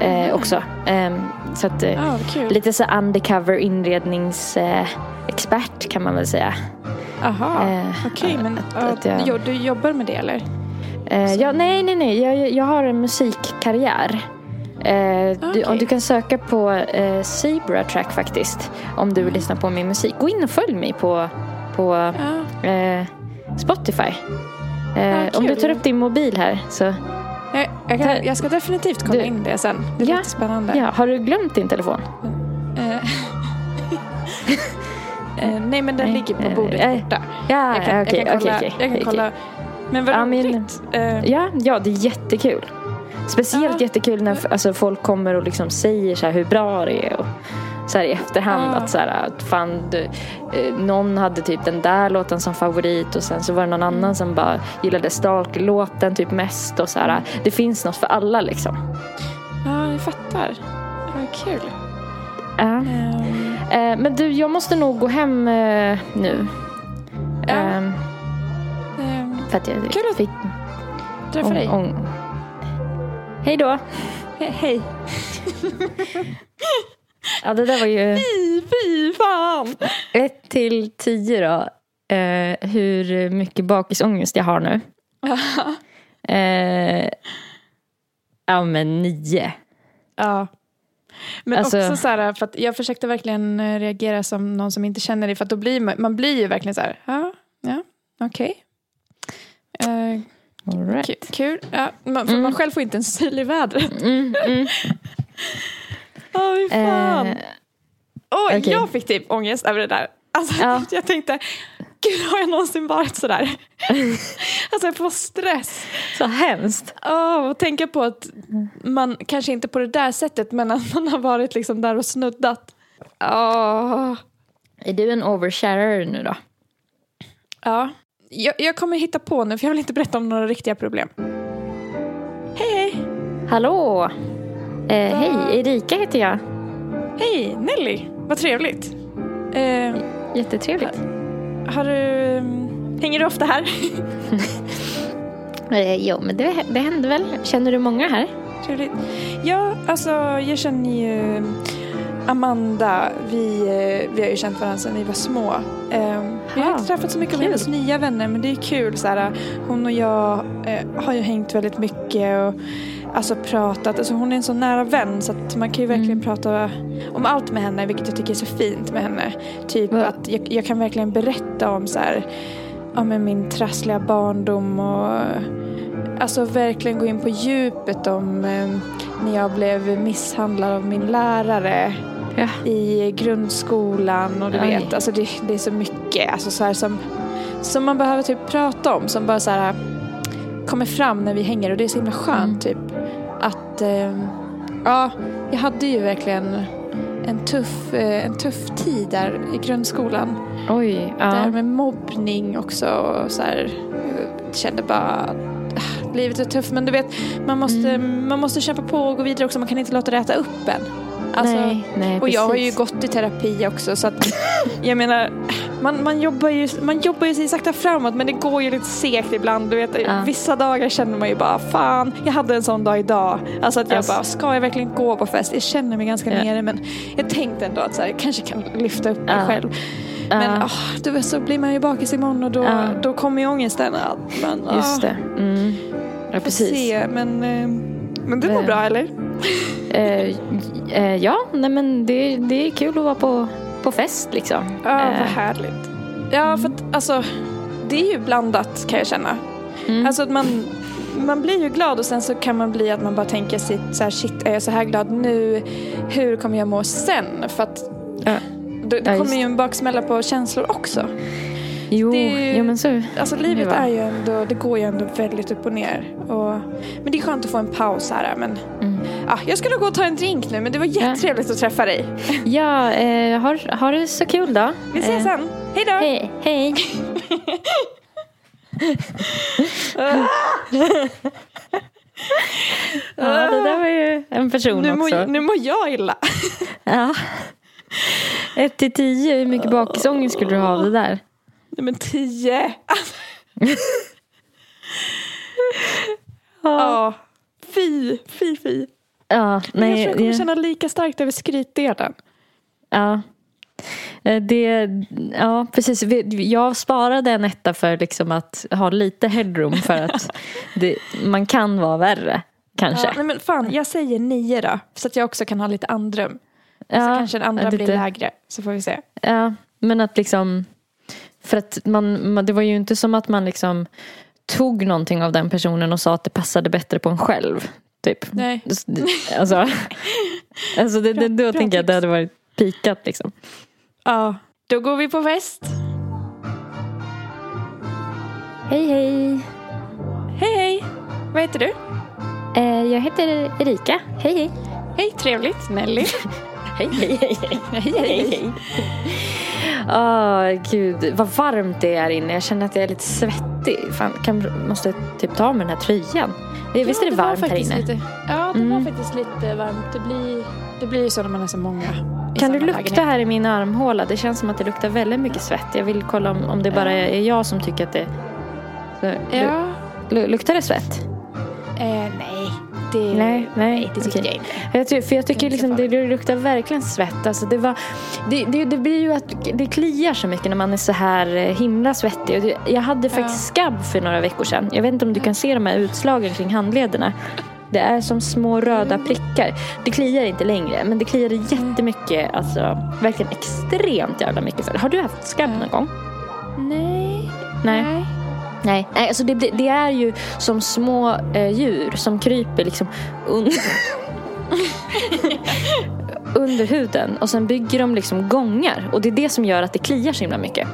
eh, också. Ehm, så att, Ja, vad kul. lite så undercover inredningsexpert expert kan man väl säga. Aha, okej. men att- att jag- du jobbar med det eller? Eh, ja, nej, nej, nej. Jag, jag har en musikkarriär. Eh, du, Okej. om du kan söka på eh, Zebra Track faktiskt. Om du vill lyssna på min musik. Gå in och följ mig på, på Ja. eh, Spotify. Eh, Ja, om du tar upp din mobil här så Jag, jag, kan, jag ska definitivt kolla Du- in det sen. Det är Ja. lite spännande. ja, har du glömt din telefon? Eh, eh, <laughs> nej, men den Nej, ligger på eh, bordet eh, borta. Ja, Jag kan, okej, jag kan kolla. okej, jag kan kolla. Men vad Ja, men- roligt. Eh, Ja, ja, det är jättekul. Speciellt Ja. jättekul när alltså, folk kommer och liksom säger så här hur bra det är. Och så här i efterhand Ja. att, så här, att fan, du, eh, någon hade typ den där låten som favorit och sen så var det någon Mm. annan som bara gillade Stalker-låten typ mest. Och så här, det finns något för alla liksom. ja, jag fattar. Vad kul. Ja. Ehm, Eh, men du, jag måste nog gå hem eh, nu. Ja. Ehm, för att jag Kul att fick träffa dig. ång- Hej då. He- Hej. Ja, det där var ju... Fy, fy fan. Ett till tio då. Eh, hur mycket bakisångest jag har nu. <laughs> Eh, ja men nio. Ja. Men Alltså- också så här, för att jag försökte verkligen eh, reagera som någon som inte känner dig. För att då blir man, man blir ju verkligen så här, ja, ja, okej. Eh, right. ku- kul. Ja, man, för Mm. man själv får inte en syl i vädret. Mm, mm. <laughs> Fy fan. Eh, Oj, okej. jag fick typ ångest över det där. Alltså, Ja. <laughs> Jag tänkte, gud har jag någonsin varit sådär? <laughs> alltså jag får stress. så hemskt. Oh, och tänka på att man, kanske inte på det där sättet, men att man har varit liksom där och snuddat. Åh. Är du en oversharer nu då? Ja. Jag, jag kommer hitta på nu, för jag vill inte berätta om några riktiga problem. Hej, hej! Hallå! Eh, hej, Erika heter jag. Hej, Nelly! Vad trevligt. Eh, Jättetrevligt. har du... mm, Hänger du ofta här? <laughs> Eh, jo, men det, det händer väl. Känner du många här? Trevligt. Ja, alltså jag känner ju Amanda. Vi, eh, vi har ju känt varandra sedan vi var små. Eh, Vi har inte träffat så mycket av hennes nya vänner men det är kul. Så här, hon och jag eh, har ju hängt väldigt mycket och alltså, pratat. Alltså, hon är en så nära vän så att man kan ju verkligen Mm. prata om allt med henne vilket jag tycker är så fint med henne. Typ Va? att jag, jag kan verkligen berätta om så här, men min trassliga barndom och alltså verkligen gå in på djupet om eh, när jag blev misshandlad av min lärare Ja. i grundskolan och du Oj. vet, alltså det, det är så mycket alltså så här, som, som man behöver typ prata om som bara så här kommer fram när vi hänger och det är så himla skönt Mm. typ att eh, ja, jag hade ju verkligen en tuff, eh, en tuff tid där i grundskolan. Oj, Där ja. med mobbning också. Och så här, kände bara ah, livet är tufft. Men du vet, man måste, Mm. man måste kämpa på och gå vidare också. Man kan inte låta det äta upp en. Alltså, nej, nej, och jag har ju gått i terapi också. Så att, <laughs> jag menar, man, man, jobbar ju, man jobbar ju sig sakta framåt men det går ju lite segt ibland. Du vet, Ja. Vissa dagar känner man ju bara, fan, jag hade en sån dag idag. Alltså att jag Alltså. bara, ska jag verkligen gå på fest? Jag känner mig ganska Ja. nere men jag tänkte ändå att så här, jag kanske kan lyfta upp mig Ja. själv. Men Ja, åh, du vet, så blir man ju bakis imorgon och då, Ja. då kommer ju ångesten. Att man, just det. Mm. Ja, precis. se, men, eh, men mår Eh. bra eller? <laughs> Eh, eh, ja, nej men det, det är kul att vara på, på fest liksom. Ja, Eh, vad härligt. Ja, för att alltså, det är ju blandat kan jag känna. mm. Alltså att man, man blir ju glad och sen så kan man bli att man bara tänker sitt, så här, shit är jag så här glad nu? Hur kommer jag må sen? För att Ja. det, det Ja, kommer ju en baksmälla på känslor också. Jo, det jo, men så. Alltså livet är ju ändå, det går ju ändå väldigt upp och ner. Och, men det är skönt att få en paus här. Men, Mm. ja, jag skulle gå och ta en drink nu men det var jättetrevligt att träffa dig. Ja, eh, har, har det så kul då. Vi ses Eh, sen. Hej då! Hej, hej. <laughs> ja, det där var ju en person Nu också. mår, nu mår jag illa. Ja. Ett till tio, hur mycket bakisångest skulle du ha av det där? Nej men tio. <laughs> Ja. Fy, fy, fy. Ja, jag tror nej. jag kommer känna lika starkt över skrytdelen. Ja. Eh, Det, ja, precis. Jag sparade en etta för liksom att ha lite headroom för att <laughs> det, man kan vara värre. kanske. Ja, nej, men fan, jag säger nio då. Så att jag också kan ha lite andrum. Ja, så kanske den andra lite- blir lägre. Så får vi se. Ja, men att liksom För att man, man, det var ju inte som att man liksom tog någonting av den personen och sa att det passade bättre på en själv. Typ. Nej. Alltså, <laughs> alltså det, det, då bra tänker jag att det hade varit pikat liksom. Ja, då går vi på fest. Hej hej! Hej hej! Vad heter du? Eh, jag heter Erika. Hej hej! Hej, trevligt. Nelly. <laughs> Hej hej hej hej! hej, hej. Åh gud, vad varmt det är inne. Jag känner att jag är lite svettig. Fan, kan, måste typ ta av mig den här tröjan. Visst är det, var varmt här faktiskt inne? Lite, ja, det Mm. var faktiskt lite varmt. Det blir, det blir ju så när man är så många. Kan du lukta lägenhet. här i min armhåla? Det känns som att det luktar väldigt mycket svett. Jag vill kolla om, om det bara är jag som tycker att det... Så, Ja. lu- luktar det svett? Eh, nej. Det, Nej, nej, det tycker okej. jag inte. Jag ty, för jag tycker liksom det, det luktar verkligen svett. Alltså det, var, det, det, det blir ju att det kliar så mycket när man är så här eh, himla svettig. Jag hade faktiskt skabb för några veckor sedan. Jag vet inte om du kan se de här utslagen kring handlederna. Det är som små röda prickar. Det kliar inte längre, men det kliade jättemycket. Alltså verkligen extremt jävla mycket. För. Har du haft skabb någon gång? Nej. Nej. Nej, Nej alltså det, det, är ju som små eh, djur som kryper liksom un <laughs> under huden och sen bygger de liksom gångar och det är det som gör att det kliar så himla mycket.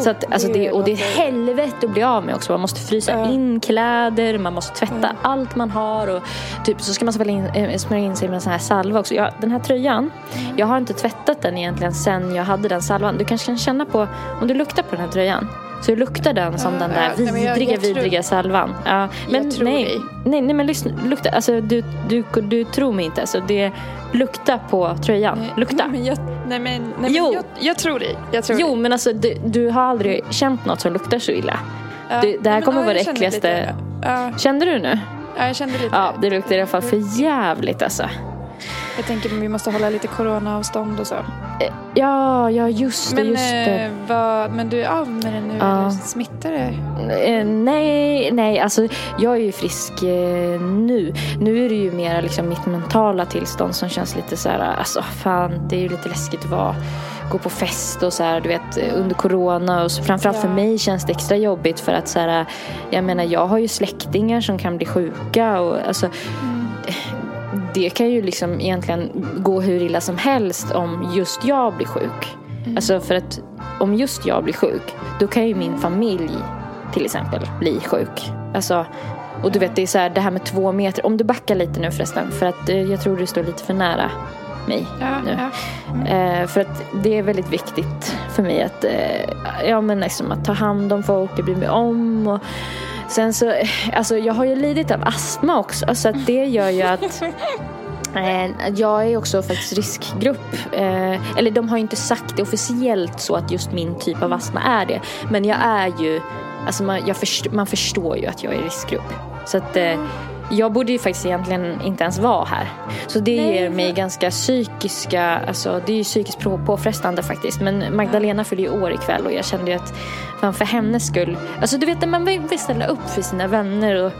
så att, alltså det, och det är helvete att bli av med också. Man måste frysa Ja. in kläder, man måste tvätta allt man har och typ så ska man smörja in, eh, smörja in sig med en sån här salva också. Jag, den här tröjan, jag har inte tvättat den egentligen sen jag hade den salvan. Du kanske kan känna på, om du luktar på den här tröjan så luktar den som den där ja, nej, men jag- vidriga, jag tror- vidriga salvan. Ja, men tror nej, dig. nej, nej, men lyssna, lukta, alltså du, du, du tror mig inte. Alltså, det lukta på tröjan. Nej, Lukta. Men jag, nej men, nej, men Jo. jag, jag tror dig. Jag tror Jo, dig. men alltså du, du har aldrig känt något som luktar så illa. Ja, det- det här kommer ja, vara jag det äckligaste- Ja, Kände du nu? ja, jag kände lite. Ja, det luktar i alla fall för jävligt alltså. Jag tänker att vi måste hålla lite coronaavstånd och så. Eh, Ja, ja just det, Men, just det. eh, vad, men du är av med det nu Ja. eller smittar det? Eh, nej, nej, alltså jag är ju frisk nu. Nu är det ju mer liksom mitt mentala tillstånd som känns lite så här, alltså fan det är ju lite läskigt att vara, gå på fest och så här, du vet under corona och så, framförallt för Ja. mig känns det extra jobbigt för att så här, jag menar jag har ju släktingar som kan bli sjuka och alltså det kan ju liksom egentligen gå hur illa som helst om just jag blir sjuk. Alltså för att om just jag blir sjuk, då kan ju min familj till exempel bli sjuk. Alltså, och du vet, det är så här, det här med två meter. Om du backar lite nu förresten, för att eh, jag tror du står lite för nära mig Ja, nu. ja. Eh, för att det är väldigt viktigt för mig att, eh, ja, men liksom att ta hand om folk, jag bryr mig om. Och sen så, eh, alltså jag har ju lidit av astma också, så att det gör ju att <laughs> Eh, Jag är också faktiskt riskgrupp. Eh, eller de har ju inte sagt det officiellt så att just min typ av astma är det. Men jag är ju, alltså man, jag först, man förstår ju att jag är riskgrupp. Så att jag borde ju faktiskt egentligen inte ens vara här. Så det Nej, ger mig för- ganska psykiska, alltså det är ju psykiskt på, påfrestande faktiskt. Men Magdalena fyller ju år ikväll och jag kände ju att fan för hennes skull. Alltså du vet när man vill ställa upp för sina vänner och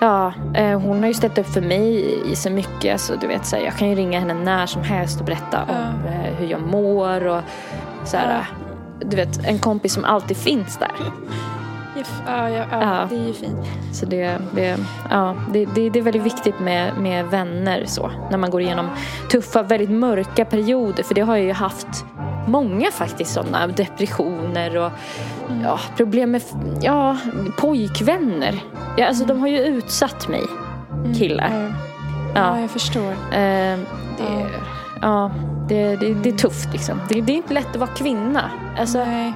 Ja, eh, hon har ju ställt upp för mig i, så mycket. Alltså, du vet, så här, jag kan ju ringa henne när som helst och berätta om eh, hur jag mår. Och, så här, Du vet, en kompis som alltid finns där. <laughs> Ja, ja, ja, det är ju fint. Så det, det, ja, det, det, det är väldigt viktigt med, med vänner så. När man går igenom tuffa, väldigt mörka perioder. För det har jag ju haft många faktiskt sådana. Depressioner och ja, problem med ja, pojkvänner. Ja, alltså, De har ju utsatt mig, killar. Ja, Ja. ja, jag förstår. Eh, det, ja, det, det, det är tufft liksom. Det, det är inte lätt att vara kvinna. Alltså, Nej.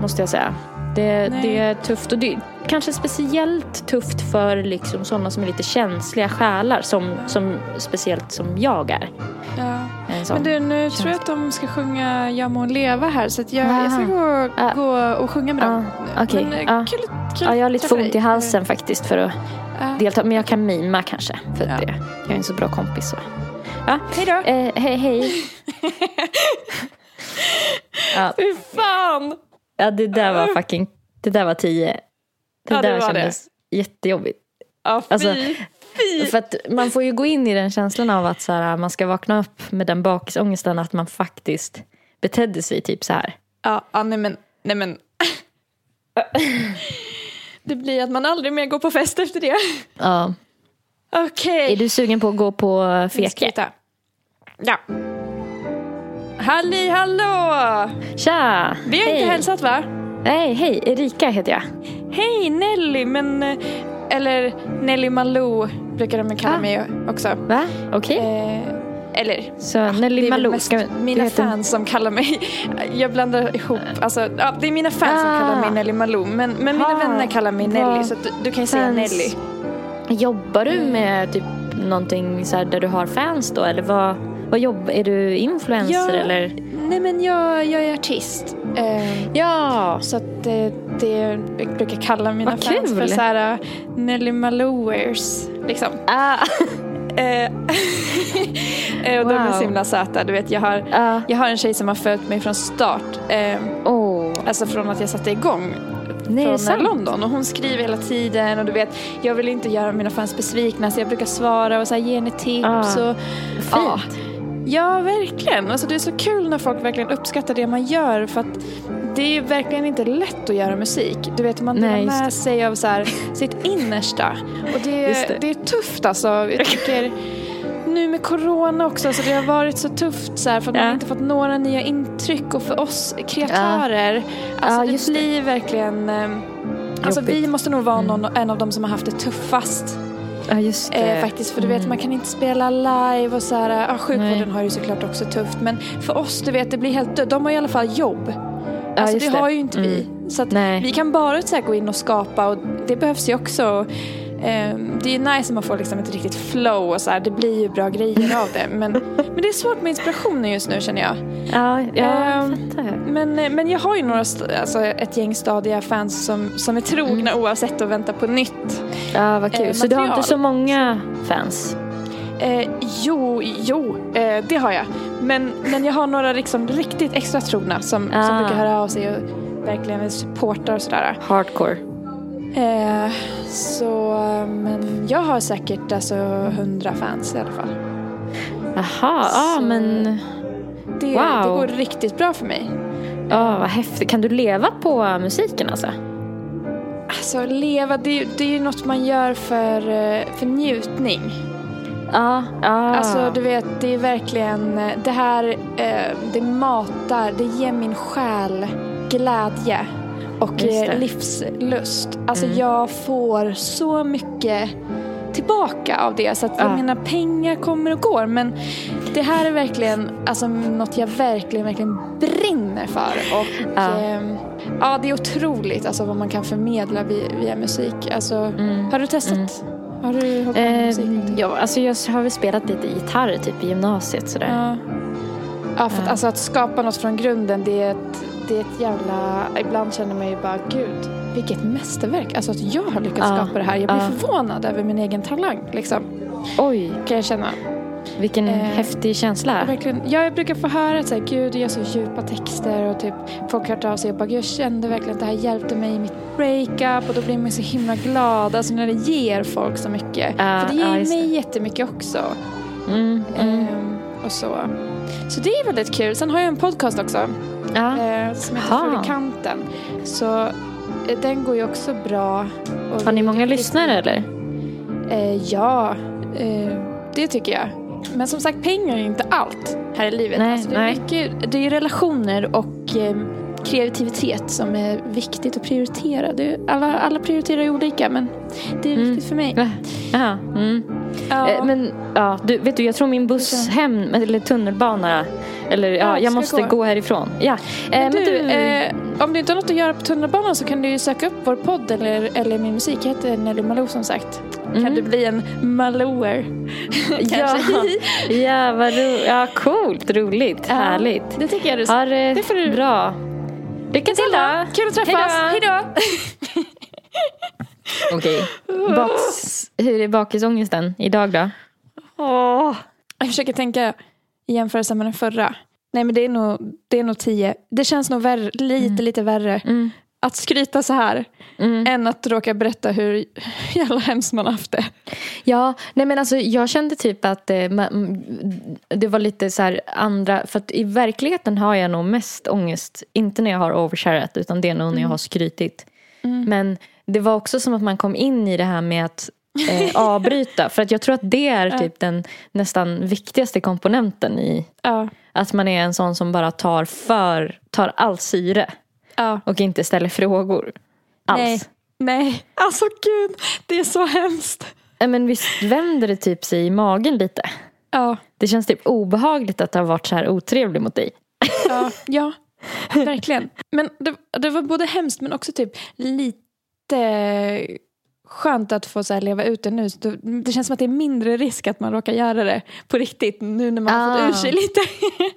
måste jag säga. Det, det är tufft och det är kanske speciellt tufft för liksom sådana som är lite känsliga själar. Som, som, speciellt som jag är. Ja. Men du, nu känsla. tror jag att de ska sjunga Jag må leva här så jag, jag ska gå, Ah. gå och sjunga med dem. Ah, okej. Men, Ah. kul, kul ja, jag har lite ont i halsen faktiskt för att delta. Men jag kan mima kanske. För Ja. det, jag är en så bra kompis. Så. Ja. Hej då. Eh, hej, hej. <laughs> ja, Fy fan! Ja, det där var fucking... Det där var tio. Det Ja, det där var det. kändes jättejobbigt. Ja, fy, Alltså, fy För att man får ju gå in i den känslan av att så här, man ska vakna upp med den bakisångesten att man faktiskt betedde sig typ så här. Ja, ja nej men, nej men. <laughs> Det blir att man aldrig mer går på fest efter det. Ja. Okej. Är du sugen på att gå på feke? Ja. Halli hallå! Tja! Vi har hej. inte hälsat va? Nej, hej. Erika heter jag. Hej Nelly, men... Eller Nelly Malou brukar de kalla Ah. mig också. Va? Okej. Eh, eller Så det Nelly är Malou. mest Ska, mina heter- fans som kallar mig, jag blandar ihop, alltså, ja, det är mina fans som Ah. kallar mig Nelly Malou men, men mina Ah, vänner kallar mig Nelly så du, du kan ju säga fans- Nelly. Jobbar du med typ någonting så här där du har fans då? Eller vad, vad jobbar Är du influencer Ja. eller? Nej men jag, jag är artist. Eh, Ja. Så att det, det jag brukar kalla mina Vad fans för kul. så här uh, Nelly Malouers. Liksom. Ah. <laughs> Eh, <laughs> eh, och de är Wow. så himla söta. Du vet, jag, har, Ah. jag har en tjej som har följt mig från start. Eh, Oh. alltså från att jag satte igång Nej, från eh, London. Och hon skriver hela tiden. Och du vet, jag vill inte göra mina fans besvikna så jag brukar svara och så här, ge henne tips. Ah. Och, Fint. Ja. Ja, verkligen. Alltså, det är så kul när folk verkligen uppskattar det man gör. För att det är verkligen inte lätt att göra musik. Du vet, man delar med sig av så här, sitt innersta. Och det, det. det. är tufft alltså. Jag tycker, nu med corona också, så det har varit så tufft så här, för att man Ja. har inte fått några nya intryck. Och för oss kreatörer, alltså Ja, det just det. blir verkligen... eh, Alltså Jobbigt. vi måste nog vara någon, Mm. en av de som har haft det tuffast. Ja, just det. Eh, faktiskt, för du vet man kan inte spela live och så här. Ja, sjukvården Nej. har ju såklart också tufft. Men för oss, du vet, det blir helt dött. De har i alla fall jobb. Ja, Alltså det, det. har ju inte vi. Mm. Så att Nej. vi kan bara så här, gå in och skapa och det behövs ju också. Ehm, det är ju nice om man får liksom ett riktigt flow och så här. Det blir ju bra grejer av det. Men, <laughs> men det är svårt med inspirationen just nu känner jag. Ja, ja Ehm, jag fattar. Men, eh, men jag har ju några, alltså ett gäng stadiga fans som, som är trogna oavsett och väntar på nytt. Ja, vad kul. eh, så du har inte så många fans? Eh, jo, jo, eh, det har jag. Men, men jag har några liksom riktigt extra trogna som, som Ah. brukar höra av sig och verkligen supportar och sådär. Hardcore? Eh, så, men jag har säkert alltså hundra fans i alla fall. Jaha, ja Så- men Det, Wow. det går riktigt bra för mig. ja, vad häftigt. Kan du leva på musiken alltså? Alltså leva, det, det är ju något man gör för, eh, för njutning. Ja, ja. Alltså du vet, det är verkligen, eh, det här, eh, det matar, det ger min själ glädje och eh, livslust. Alltså Mm. jag får så mycket tillbaka av det. Så att Ja. menar, pengar kommer och går. Men det här är verkligen alltså, något jag verkligen, verkligen brinner för. Och Ja. ehm, ja, det är otroligt alltså, vad man kan förmedla via, via musik. Alltså, Mm. Har du testat? Mm. Har du musik? Eh, ja, alltså jag har väl spelat lite gitarr typ i gymnasiet sådär. Ja. Ja, för att, alltså, att skapa något från grunden det är, ett, det är ett jävla... Ibland känner man ju bara, gud, vilket mästerverk. Alltså att jag har lyckats skapa det här. Jag blir förvånad över min egen talang. Liksom, Oj, kan jag känna. vilken Eh, häftig känsla. Verkligen, ja, jag brukar få höra att så här, gud, du gör så djupa texter och typ, folk har hört av sig och bara, jag kände verkligen att det här hjälpte mig i mitt breakup och då blir man så himla glad. Alltså när det ger folk så mycket. Ja, För det ger just mig jättemycket också. Mm, mm. Ehm, och så. så det är väldigt kul. Sen har jag en podcast också. Ja. eh, som heter Aha. Från i kanten. Så eh, den går ju också bra. Och Har ni många lyssnare eller? Eh, ja, det tycker jag. Men som sagt, pengar är inte allt här i livet. Nej, alltså, det, är nej. mycket, det är relationer och kreativitet som är viktigt att prioritera. Alla, alla prioriterar ju olika, men det är Mm. viktigt för mig. Jaha. Mm. Ja. Eh, Men ja, du, vet du, jag tror min buss hem, eller tunnelbana, eller ja, Ja, ska jag du måste gå? gå härifrån. Ja. Eh, Men du, eh, om du inte har något att göra på tunnelbanan så kan du ju söka upp vår podd eller, eller min musik. Jag heter Nelly Malou som sagt. Kan Mm. du bli en Malouer? <laughs> ja, <laughs> ja, vad ro- ja, coolt, roligt, Ja, härligt. Det tycker jag du Ha det, Det får du- bra. Lycka till då. Kul att träffas. Hej då! <laughs> Okej. Baks, hur är bakisångesten idag då? Åh. Jag försöker tänka i jämförelse med den förra. Nej men det är nog, det är nog tio. Det känns nog värre, lite, lite värre. Mm. att skryta så här Mm. än att råka berätta hur <laughs> jävla hemskt man haft det. Ja, nej men alltså jag kände typ att eh, mm, det var lite så här andra, för att i verkligheten har jag nog mest ångest, inte när jag har oversharat utan det är nog när jag har skrytit. Men det var också som att man kom in i det här med att eh, <laughs> avbryta, för att jag tror att det är typ den nästan viktigaste komponenten i Ja, att man är en sån som bara tar för, tar all syre ja. och inte ställer frågor alls. Nej. Nej, alltså gud, det är så hemskt. Men visst vänder det typ sig i magen lite? Ja, Det känns typ obehagligt att ha varit så här otrevlig mot dig. ja, ja verkligen. Men det, det var både hemskt men också typ lite skönt att få så här leva ut det nu. Det känns som att det är mindre risk att man råkar göra det på riktigt nu när man har Ah. fått ur sig lite.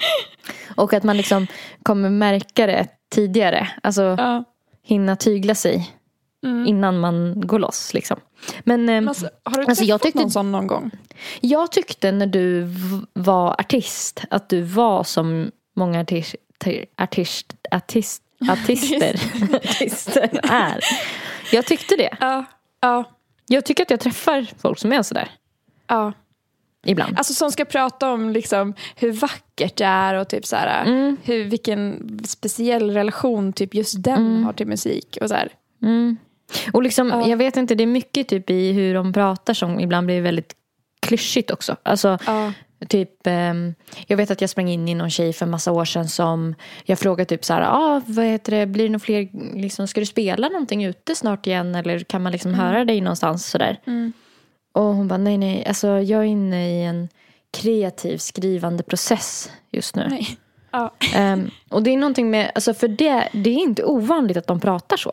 <laughs> Och att man liksom kommer märka det tidigare. Alltså Ja. hinna tygla sig Mm. innan man går loss. Liksom. Men eh, Men Alltså, har du Alltså, träffat tyckte- någon sån någon gång? jag tyckte när du var artist att du var som många artist, artist, <laughs> artist, artister, <laughs> artister är. Jag tyckte det. Ja. Ja. Jag tycker att jag träffar folk som är sådär. ja. Ibland. Alltså som ska prata om liksom hur vackert det är och typ så här, Mm. hur, vilken speciell relation typ just den har till musik. Och så. Mm. Och liksom, Ja. jag vet inte, det är mycket typ i hur de pratar som ibland blir väldigt klyschigt också. Alltså, Ja. Typ, ehm, jag vet att jag sprang in i någon tjej för en massa år sedan som jag frågade typ så här, ah, vad heter det, blir det några fler, liksom, ska du spela någonting ute snart igen eller kan man liksom höra dig någonstans sådär? Mm. Och hon bara, nej nej, alltså jag är inne i en kreativ skrivande process just nu. Nej. Ja. Ehm, och det är någonting med, alltså för det, det är inte ovanligt att de pratar så.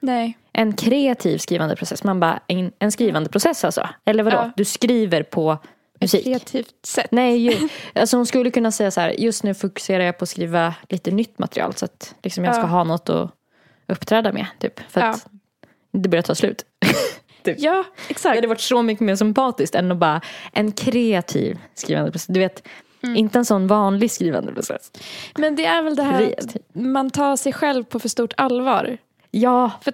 Nej. En kreativ skrivande process. Man bara, en, en skrivande process alltså? Eller vadå? Ja. Du skriver på Ett musik? kreativt sätt. Nej, ju, <laughs> alltså hon skulle kunna säga så här, just nu fokuserar jag på att skriva lite nytt material så att liksom jag ska Ja. ha något att uppträda med. Typ, för att det börjar ta slut. <laughs> Ja, Det exakt. hade varit så mycket mer sympatiskt än att bara en kreativ skrivande process. Du vet, Mm. inte en sån vanlig skrivande process. Men det är väl det här att man tar sig själv på för stort allvar. Ja, För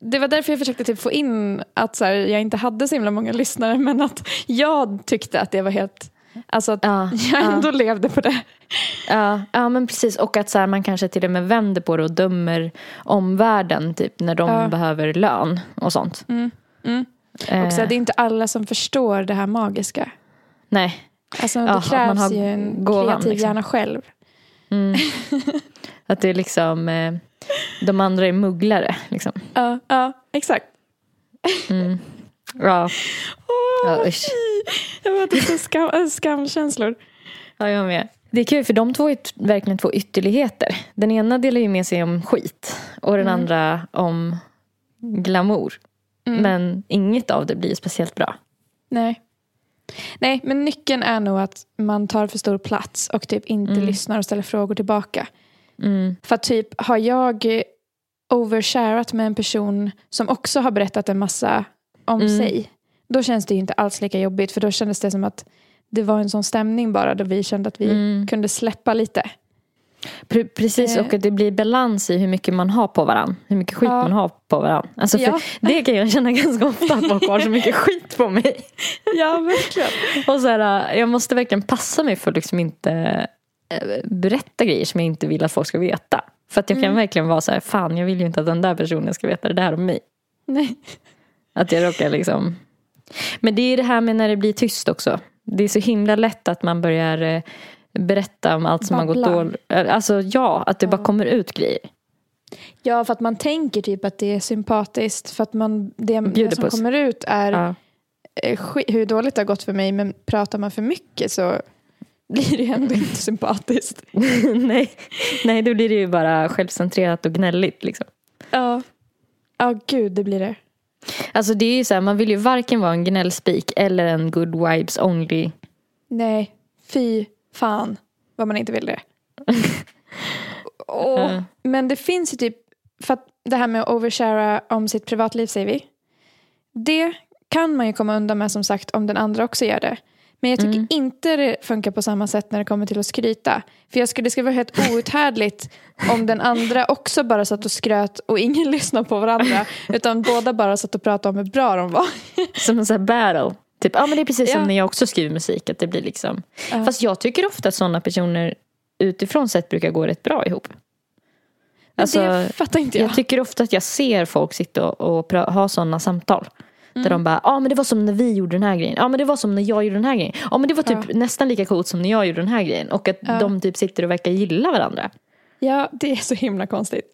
det var därför jag försökte typ få in att så här, jag inte hade så himla många lyssnare <laughs> men att jag tyckte att det var helt, alltså att Ja, <laughs> jag ja. ändå levde på det. Ja, ja men precis. Och att så här, man kanske till och med vänder på det och dömer omvärlden typ, när de Ja. behöver lön och sånt. Mm. Mm. Eh, Och så här, det är inte alla som förstår det här magiska. nej. Alltså, Ja, det krävs har ju en gåvan, kreativ liksom. hjärna själv. Mm. <laughs> att det är liksom, eh, de andra är mugglare. Liksom. Ja, ja exakt. Mm. Ja. Åh, Ja, usch. fy. jag vet inte, skam, äh, skamkänslor. ja, jag med. Det är kul för de två är verkligen två ytterligheter. Den ena delar ju med sig om skit och den Mm. andra om glamour. Mm. Men inget av det blir speciellt bra. Nej. Nej, men nyckeln är nog att man tar för stor plats och typ inte Mm. lyssnar och ställer frågor tillbaka. Mm. För typ har jag oversharat med en person som också har berättat en massa om Mm. sig. Då känns det ju inte alls lika jobbigt för då kändes det som att det var en sån stämning bara då vi kände att vi Mm. kunde släppa lite. Pre- Precis, Eh. och att det blir balans i hur mycket man har på varann. Hur mycket skit Ja. man har på varann. Alltså Ja. Det kan jag känna ganska ofta, att folk har så mycket <laughs> skit på mig. Ja, verkligen. Och så här, jag måste verkligen passa mig för att liksom inte berätta grejer som jag inte vill att folk ska veta. För att jag kan Mm. verkligen vara så här, fan jag vill ju inte att den där personen ska veta det där om mig. Nej. Att jag råkar liksom... Men det är det här med när det blir tyst också. Det är så himla lätt att man börjar eh, berätta om allt som har gått Babbla. dåligt. Alltså ja, att det bara kommer ut grejer. Ja, för att man tänker typ att det är sympatiskt för att man, det, det som kommer ut är Ja. eh, hur dåligt det har gått för mig men pratar man för mycket så blir det ändå inte sympatiskt. <laughs> nej, nej, då blir det ju bara självcentrerat och gnälligt. Liksom. Ja, ja gud det blir det. Alltså det är ju så här, man vill ju varken vara en gnällspik eller en good vibes only. Nej, fy fan vad man inte vill det. <laughs> Åh, Ja. Men det finns ju typ, för att det här med att overshara om sitt privatliv säger vi. Det kan man ju komma undan med som sagt om den andra också gör det. Men jag tycker Mm. inte det funkar på samma sätt när det kommer till att skryta. För jag skulle, det skulle vara helt outhärdligt om den andra också bara satt och skröt och ingen <laughs> lyssnade på varandra. Utan båda bara satt och pratade om hur bra de var. <laughs> Som en sån här battle. Typ, ja men det är precis som Ja. när jag också skriver musik. Att det blir liksom... Ja. Fast jag tycker ofta att sådana personer utifrån sett brukar gå rätt bra ihop. Alltså, det fattar inte jag. jag tycker ofta att jag ser folk sitta och, och ha sådana samtal. Mm. Där de bara, ja ah, men det var som när vi gjorde den här grejen. Ja men det var som när jag gjorde den här grejen. Ja men det var typ nästan lika coolt som när jag gjorde den här grejen. Och att Ja. de typ sitter och verkar gilla varandra. Ja, det är så himla konstigt.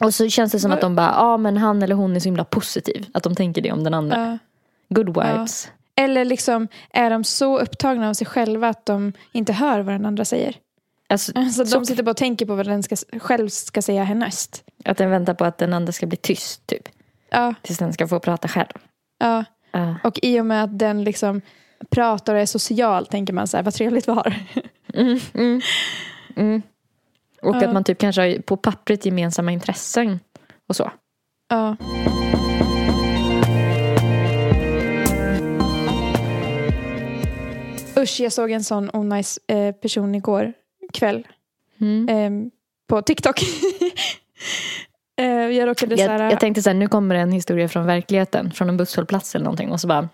Och så känns det som Men- att de bara, ja ah, men han eller hon är så himla positiv. Att de tänker det om den andra. Ja. Good vibes. Eller liksom, är de så upptagna av sig själva att de inte hör vad den andra säger? Alltså, <laughs> Alltså, så de sitter bara och tänker på vad den ska, själv ska säga härnäst. att den väntar på att den andra ska bli tyst typ. Ja, Tills den ska få prata själv. Ja. Ja. Och i och med att den liksom pratar och är social tänker man så här, vad trevligt vi har. Mm, mm, mm. Och Ja. att man typ kanske har på pappret gemensamma intressen och så. Ja. Usch, jag såg en sån onajs eh, person igår kväll eh, på TikTok. <laughs> eh, jag råkade så här, Jag, jag tänkte så här, nu kommer en historia från verkligheten. Från en busshållplats eller någonting. Och så bara,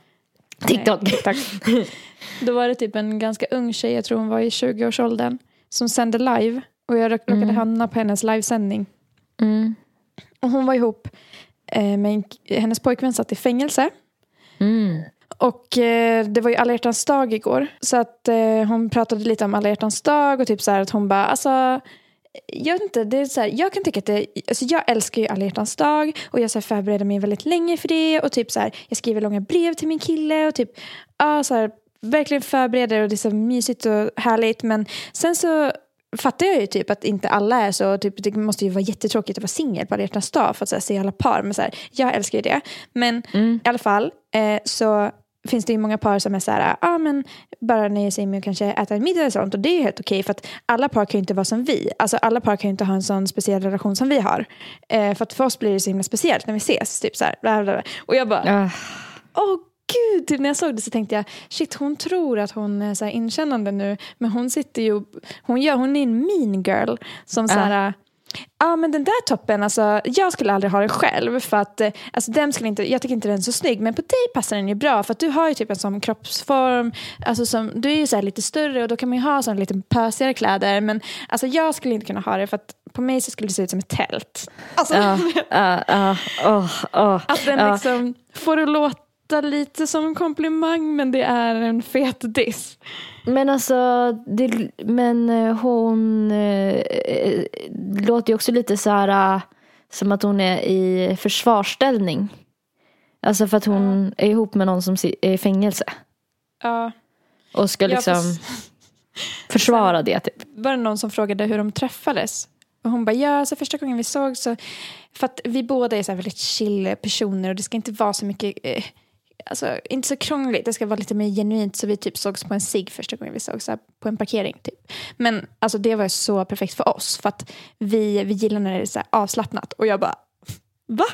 TikTok. Nej, TikTok. <laughs> Då var det typ en ganska ung tjej, jag tror hon var i 20-årsåldern, som sände live. Och jag råk- råkade Mm. hamna på hennes livesändning. Mm. Och hon var ihop eh, med en, hennes pojkvän satt i fängelse. Mm. Och eh, det var ju alla hjärtans dag igår. Så att eh, hon pratade lite om alla hjärtans dag och typ så här att hon bara, alltså jag vet inte, det är så här, jag kan tycka att det, alltså jag älskar ju alla hjärtans dag och jag så här förbereder mig väldigt länge för det och typ så här, jag skriver långa brev till min kille och typ, ja så här, verkligen förbereder och det är så mysigt och härligt men sen så fattar jag ju typ att inte alla är så, typ, det måste ju vara jättetråkigt att vara singel på alla hjärtans dag för att här, se alla par, men så här, jag älskar ju det. Men Mm. i alla fall eh, så finns det ju många par som är så här, ah, men bara nöjer sig med att kanske äta en middag eller sånt och det är ju helt okej för att alla par kan ju inte vara som vi. Alltså alla par kan ju inte ha en sån speciell relation som vi har. Eh, för att för oss blir det så himla speciellt när vi ses. Typ så här, bla, bla, bla. Och jag bara, Ah. åh gud, typ när jag såg det så tänkte jag, shit hon tror att hon är så inkännande nu, men hon sitter ju, hon, gör, hon är en mean girl som så här, Ja men den där toppen, alltså, jag skulle aldrig ha den själv för att eh, alltså, den skulle inte, jag tycker inte den är så snygg men på dig passar den ju bra för att du har ju typ en sån kroppsform, alltså, som, du är ju så här lite större och då kan man ju ha sån lite pösigare kläder men alltså, jag skulle inte kunna ha det för att på mig så skulle det se ut som ett tält. Alltså, Ja, ja, ja, åh, åh. att den liksom får det låta lite som en komplimang men det är en fet diss. Men alltså, det, men eh, hon eh, låter ju också lite så här eh, som att hon är i försvarsställning. Alltså för att hon är ihop med någon som är i fängelse. Ja. Och ska Ja, liksom fast- <laughs> försvara det typ. var det någon som frågade hur de träffades. Och hon bara, ja, så första gången vi såg så... För att vi båda är så väldigt chill personer och det ska inte vara så mycket... Eh, alltså, inte så krångligt, det ska vara lite mer genuint. Så vi typ sågs på en sig första gången vi sågs, så på en parkering typ. Men alltså det var så perfekt för oss. För att vi, vi gillar när det är så avslappnat. Och jag bara, va?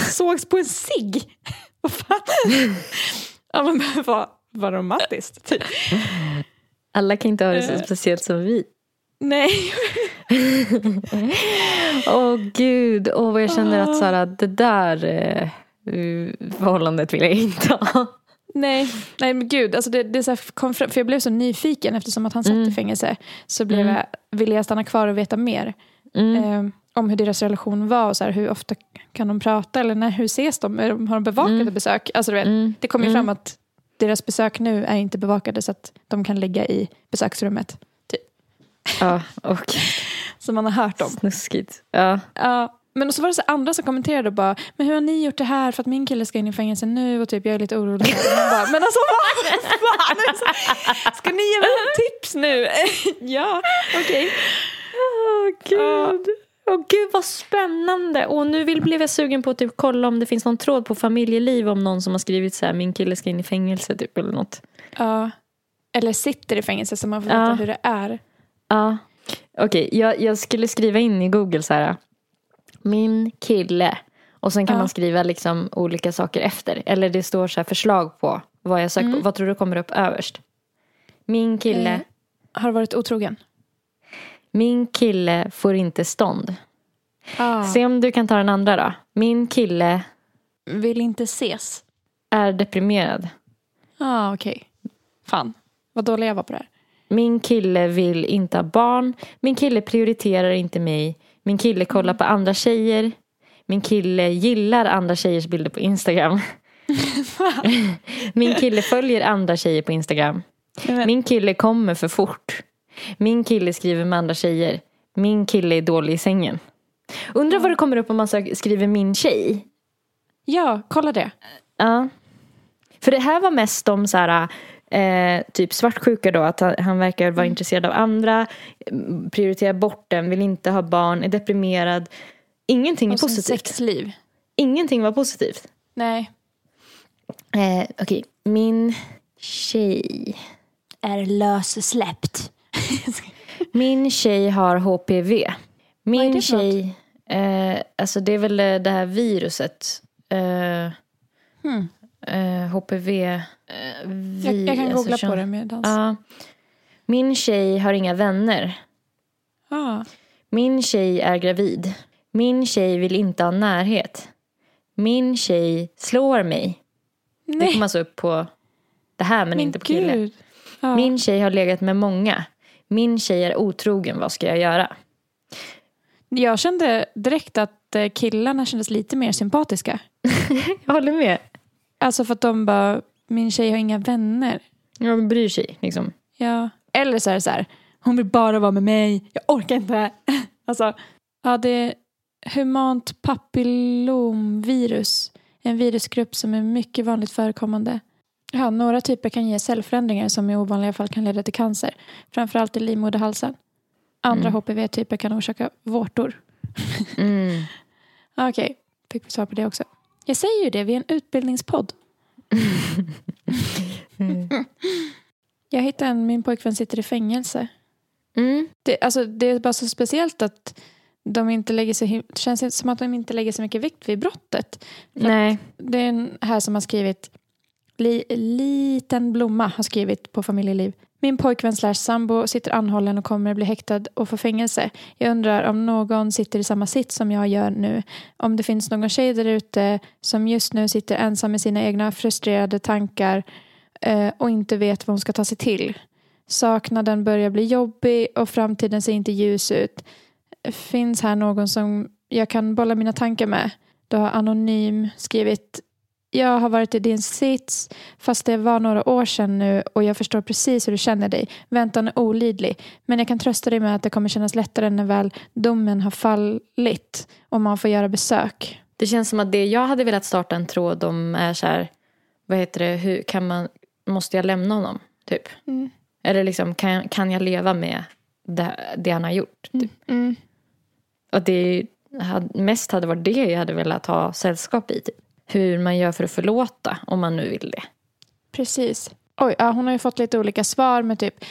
<laughs> sågs på en sig? <laughs> Vad fan? ja, men <laughs> vad, vad romantiskt, typ. Alla kan inte ha det så Eh. speciellt som vi. Nej. Åh gud, åh vad jag känner Ah. att så här, det där förhållandet vill jag inte ha. Nej, nej men gud. Alltså det, det så kom fram, för jag blev så nyfiken eftersom att han satt Mm. i fängelse. Så blev Mm. jag, ville jag stanna kvar och veta mer. Mm. Eh, om hur deras relation var och så här, hur ofta kan de prata eller när, hur ses de? Har de bevakade Mm. besök? Alltså du vet, Mm. det kom ju Mm. fram att deras besök nu är inte bevakade så att de kan ligga i besöksrummet. Ja, och <laughs> Som man har hört om. snuskigt. Ja. Ja, men så var det så andra som kommenterade och bara, men hur har ni gjort det här för att min kille ska in i fängelse nu och typ jag är lite orolig. Bara, men alltså vad fan, ska ni ge mig tips nu? <laughs> ja, okej. Åh gud. Åh gud vad spännande. Och nu vill, blev jag sugen på att typ kolla om det finns någon tråd på familjeliv om någon som har skrivit så här min kille ska in i fängelse typ eller något. Ja. Eller sitter i fängelse så man får veta Ja. hur det är. Ja. Okej, jag, jag skulle skriva in i Google så här. Min kille. Och sen kan Ja. man skriva liksom olika saker efter. Eller det står så här förslag på vad jag sökt Mm. på. Vad tror du kommer upp överst? Min kille, Eh, har varit otrogen? min kille får inte stånd. Ah. Se om du kan ta den andra då. Min kille Vill inte ses? är deprimerad. Ja, ah, okej. Fan, vad dålig jag var på det här. Min kille vill inte ha barn. Min kille prioriterar inte mig. Min kille kollar på andra tjejer. Min kille gillar andra tjejers bilder på Instagram. <laughs> Min kille följer andra tjejer på Instagram. Min kille kommer för fort. Min kille skriver med andra tjejer. Min kille är dålig i sängen. Undrar vad det kommer upp om man skriver min tjej. Ja, kolla det. Ja. För det här var mest om så här, eh, typ svartsjuka då. Att han, han verkar vara intresserad av andra. mm, Prioriterar bort den, vill inte ha barn, är deprimerad. Ingenting är Och sin positivt. sexliv. Ingenting var positivt. Nej. Eh, Okej, min tjej. Är lössläppt. <laughs> Min tjej har HPV. Min Vad är det tjej, eh, alltså det är väl det här viruset. Eh, Hmm. eh, HPV. Eh, vi, Jag, jag kan alltså googla på det medans. Ja. Min tjej har inga vänner. Ah. Min tjej är gravid. Min tjej vill inte ha närhet. Min tjej slår mig. Det Nej, kommer alltså upp på det här men men inte på kille. Ja. Min tjej har legat med många. Min tjej är otrogen, vad ska jag göra? Jag kände direkt att eh, killarna kändes lite mer sympatiska. <laughs> Jag håller med. Alltså för att de bara, min tjej har inga vänner. Jag bryr sig liksom. Ja. Eller så är det så här, hon vill bara vara med mig, jag orkar inte. <laughs> Alltså, ja det är humant papillomvirus. En virusgrupp som är mycket vanligt förekommande. Ja, några typer kan ge cellförändringar som i ovanliga fall kan leda till cancer. Framförallt i livmoderhalsen. Andra Mm. HPV-typer kan orsaka vårtor. Mm. <laughs> Okej, fick vi svar på det också. Jag säger ju det, vi är en utbildningspodd. Jag hittade en, min pojkvän sitter i fängelse. Mm. Det, alltså, det är bara så speciellt att de inte lägger sig, det känns som att de inte lägger så mycket vikt vid brottet. Nej. Det är en här som har skrivit, li, liten blomma har skrivit på familjeliv. Min pojkvän slash sambo sitter anhållen och kommer bli häktad och få fängelse. Jag undrar om någon sitter i samma sitt som jag gör nu. Om det finns någon tjej där ute som just nu sitter ensam med sina egna frustrerade tankar eh, och inte vet vad hon ska ta sig till. Saknaden börjar bli jobbig och framtiden ser inte ljus ut. Finns här någon som jag kan bolla mina tankar med? Då har Anonym skrivit jag har varit i din sits fast det var några år sedan nu och jag förstår precis hur du känner dig. Väntan är olidlig. Men jag kan trösta dig med att det kommer kännas lättare när väl domen har fallit och man får göra besök. Det känns som att det jag hade velat starta en tråd om är så här, vad heter det, hur kan man, måste jag lämna honom? Typ. Mm. Eller liksom, kan, kan jag leva med det, det han har gjort? Typ. Mm. Och det mest hade varit det jag hade velat ha sällskap i. Typ. Hur man gör för att förlåta, om man nu vill det. Precis. Oj, ja, hon har ju fått lite olika svar med typ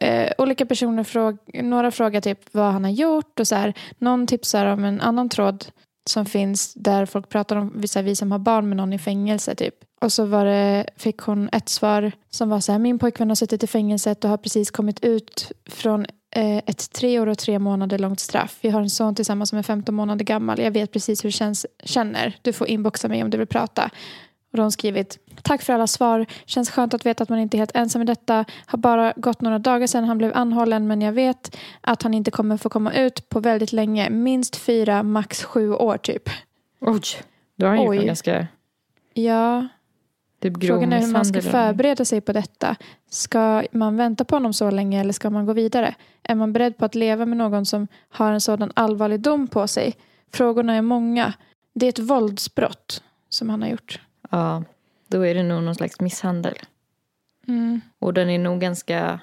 eh, olika personer fråg, några frågar typ vad han har gjort och så här. Någon tipsar om en annan tråd som finns där folk pratar om vissa vi som har barn med någon i fängelse typ. Och så var det, fick hon ett svar som var så här, min pojkvän har suttit i fängelset och har precis kommit ut från ett tre år och tre månader långt straff. Vi har en son tillsammans som är 15 månader gammal. Jag vet precis hur det känns, känner. Du får inboxa mig om du vill prata. Och de har skrivit Tack för alla svar. Känns skönt att veta att man inte är helt ensam i detta. Har bara gått några dagar sedan han blev anhållen men jag vet att han inte kommer få komma ut på väldigt länge. Minst fyra, max sju år typ. Oj, då har han något ganska Ja, typ frågan är hur man ska förbereda sig på detta. Ska man vänta på honom så länge eller ska man gå vidare? Är man beredd på att leva med någon som har en sådan allvarlig dom på sig? Frågorna är många. Det är ett våldsbrott som han har gjort. Ja, då är det nog någon slags misshandel. Mm. Och den är nog ganska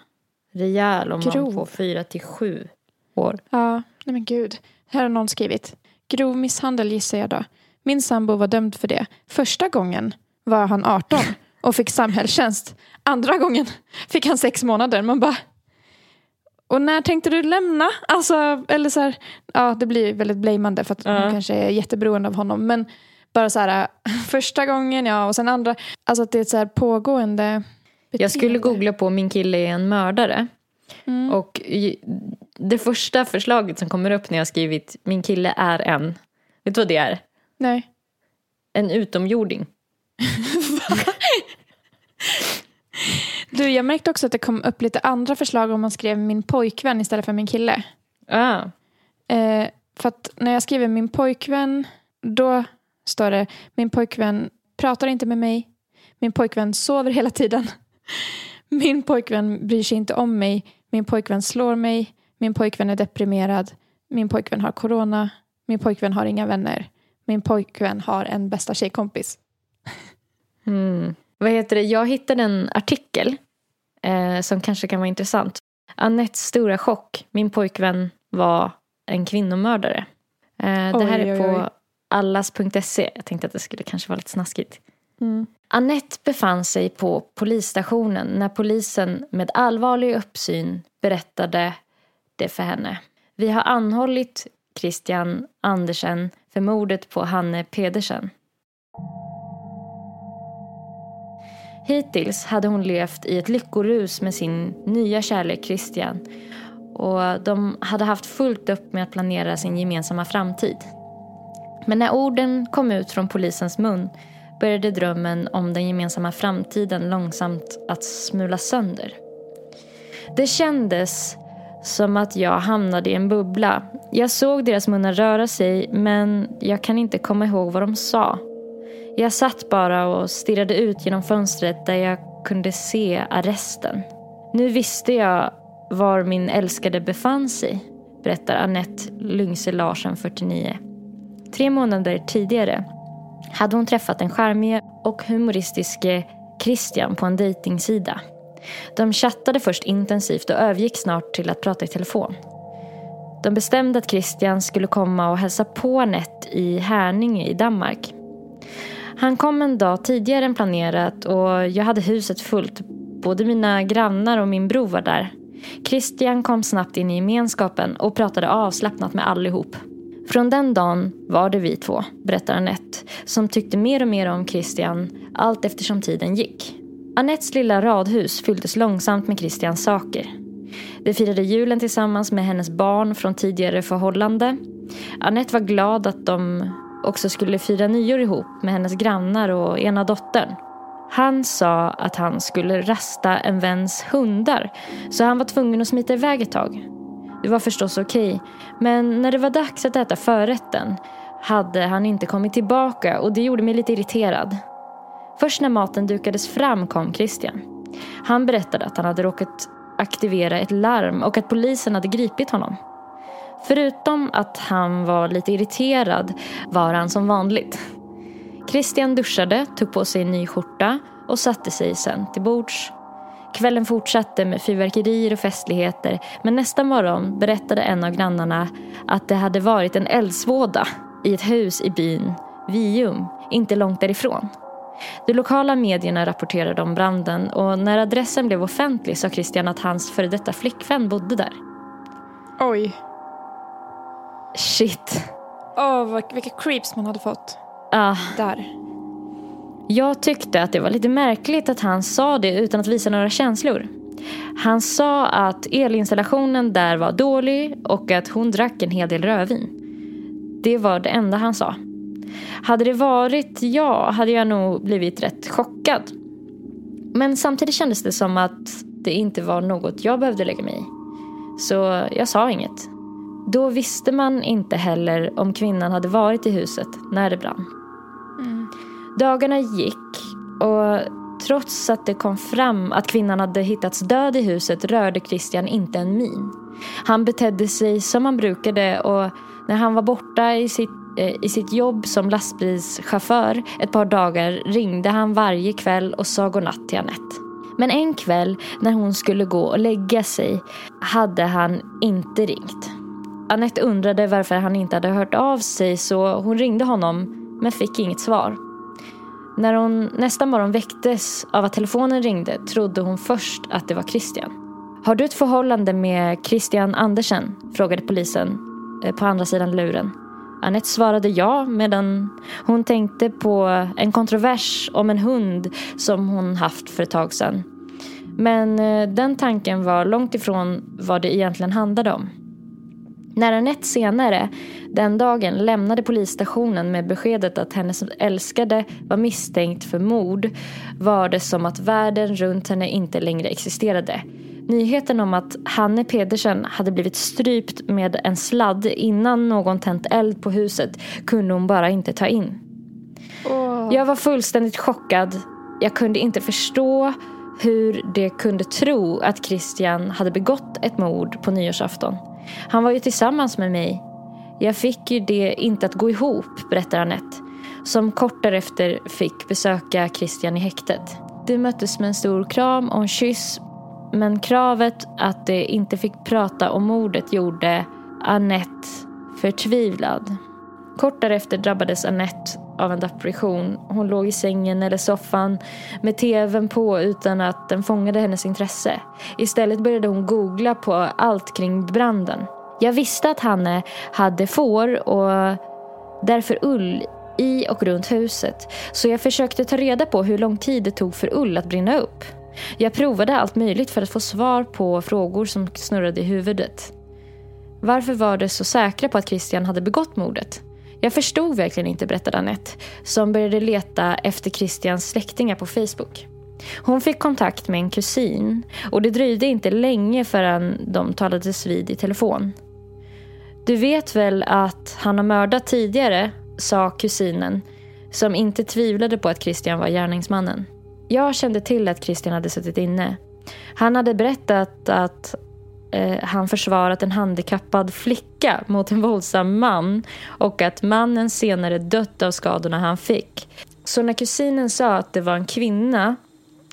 rejäl om Grov. man får fyra till sju år. Ja, nej men gud. Här har någon skrivit. Grov misshandel gissar jag då. Min sambo var dömd för det. Första gången var han 18 och fick samhällstjänst. Andra gången fick han sex månader. Man bara... Och när tänkte du lämna? Alltså, eller så här, ja, det blir väldigt blamande för att Ja. hon kanske är jätteberoende av honom. Men bara så här, <laughs> första gången ja och sen andra. Alltså att det är ett så här pågående Jag skulle beteende. googla på min kille är en mördare. Mm. Och det första förslaget som kommer upp när jag skrivit min kille är en. Vet du vad det är? Nej. En utomjording. Du, jag märkte också att det kom upp lite andra förslag om man skrev min pojkvän istället för min kille. Ah. Eh, för att när jag skriver min pojkvän, då står det min pojkvän pratar inte med mig. Min pojkvän sover hela tiden. Min pojkvän bryr sig inte om mig. Min pojkvän slår mig. Min pojkvän är deprimerad. Min pojkvän har corona. Min pojkvän har inga vänner. Min pojkvän har en bästa tjejkompis. Mm. Vad heter det? Jag hittade en artikel eh, som kanske kan vara intressant. Annettes stora chock. Min pojkvän var en kvinnomördare. Eh, det här Oj, är oj, på oj. allas.se. Jag tänkte att det skulle kanske vara lite snaskigt. Mm. Annette befann sig på polisstationen när polisen med allvarlig uppsyn berättade det för henne. Vi har anhållit Christian Andersen för mordet på Hanne Pedersen. Hittills hade hon levt i ett lyckorus med sin nya kärlek Christian och de hade haft fullt upp med att planera sin gemensamma framtid. Men när orden kom ut från polisens mun började drömmen om den gemensamma framtiden långsamt att smula sönder. Det kändes som att jag hamnade i en bubbla. Jag såg deras munnar röra sig men jag kan inte komma ihåg vad de sa. Jag satt bara och stirrade ut genom fönstret där jag kunde se arresten. Nu visste jag var min älskade befann sig, berättar Annette Lyngse Larsen, 49. Tre månader tidigare hade hon träffat den charmige och humoristiske Christian på en dejtingsida. De chattade först intensivt och övergick snart till att prata i telefon. De bestämde att Christian skulle komma och hälsa på Annette i Härninge i Danmark. Han kom en dag tidigare än planerat och jag hade huset fullt. Både mina grannar och min bror var där. Christian kom snabbt in i gemenskapen och pratade avslappnat med allihop. Från den dagen var det vi två, berättar Annette, som tyckte mer och mer om Christian allt eftersom tiden gick. Annettes lilla radhus fylldes långsamt med Christians saker. De firade julen tillsammans med hennes barn från tidigare förhållande. Annette var glad att de också skulle fira nyår ihop med hennes grannar och ena dottern. Han sa att han skulle rasta en väns hundar så han var tvungen att smita iväg ett tag. Det var förstås okej, men när det var dags att äta förrätten hade han inte kommit tillbaka och det gjorde mig lite irriterad. Först när maten dukades fram kom Christian. Han berättade att han hade råkat aktivera ett larm och att polisen hade gripit honom. Förutom att han var lite irriterad var han som vanligt. Christian duschade, tog på sig en ny skjorta och satte sig sen till bords. Kvällen fortsatte med fyrverkerier och festligheter men nästa morgon berättade en av grannarna att det hade varit en eldsvåda i ett hus i byn Vium, inte långt därifrån. De lokala medierna rapporterade om branden och när adressen blev offentlig sa Christian att hans före detta flickvän bodde där. Oj. Shit. Åh, vad, vilka creeps man hade fått. Ah, Där. Jag tyckte att det var lite märkligt att han sa det utan att visa några känslor. Han sa att elinstallationen där var dålig och att hon drack en hel del rödvin. Det var det enda han sa. Hade det varit jag hade jag nog blivit rätt chockad. Men samtidigt kändes det som att det inte var något jag behövde lägga mig i. Så jag sa inget. Då visste man inte heller om kvinnan hade varit i huset när det brann. Dagarna gick och trots att det kom fram att kvinnan hade hittats död i huset rörde Christian inte en min. Han betedde sig som han brukade och när han var borta i sitt, eh, i sitt jobb som lastbilschaufför ett par dagar ringde han varje kväll och sa godnatt till Annette. Men en kväll när hon skulle gå och lägga sig hade han inte ringt. Annette undrade varför han inte hade hört av sig så hon ringde honom men fick inget svar. När hon nästa morgon väcktes av att telefonen ringde trodde hon först att det var Christian. Har du ett förhållande med Christian Andersen? frågade polisen eh, på andra sidan luren. Annette svarade ja medan hon tänkte på en kontrovers om en hund som hon haft för ett tag sedan. Men eh, den tanken var långt ifrån vad det egentligen handlade om. När Annette senare den dagen lämnade polisstationen med beskedet att hennes älskade var misstänkt för mord var det som att världen runt henne inte längre existerade. Nyheten om att Hanne Pedersen hade blivit strypt med en sladd innan någon tänt eld på huset kunde hon bara inte ta in. Åh. Jag var fullständigt chockad. Jag kunde inte förstå hur de kunde tro att Christian hade begått ett mord på nyårsafton. Han var ju tillsammans med mig. Jag fick ju det inte att gå ihop, berättar Anette. Som kort därefter fick besöka Christian i häktet. De möttes med en stor kram och en kyss. Men kravet att de inte fick prata om mordet gjorde Anette förtvivlad. Kort därefter drabbades Annette av en depression. Hon låg i sängen eller soffan med tvn på utan att den fångade hennes intresse. Istället började hon googla på allt kring branden. Jag visste att Hanne hade får och därför ull i och runt huset. Så jag försökte ta reda på hur lång tid det tog för ull att brinna upp. Jag provade allt möjligt för att få svar på frågor som snurrade i huvudet. Varför var de så säkra på att Christian hade begått mordet? Jag förstod verkligen inte, berättade Anette, som började leta efter Christians släktingar på Facebook. Hon fick kontakt med en kusin och det dröjde inte länge förrän de talades vid i telefon. Du vet väl att han har mördat tidigare, sa kusinen som inte tvivlade på att Christian var gärningsmannen. Jag kände till att Christian hade suttit inne. Han hade berättat att eh, han försvarat en handikappad flicka mot en våldsam man och att mannen senare dött av skadorna han fick. Så när kusinen sa att det var en kvinna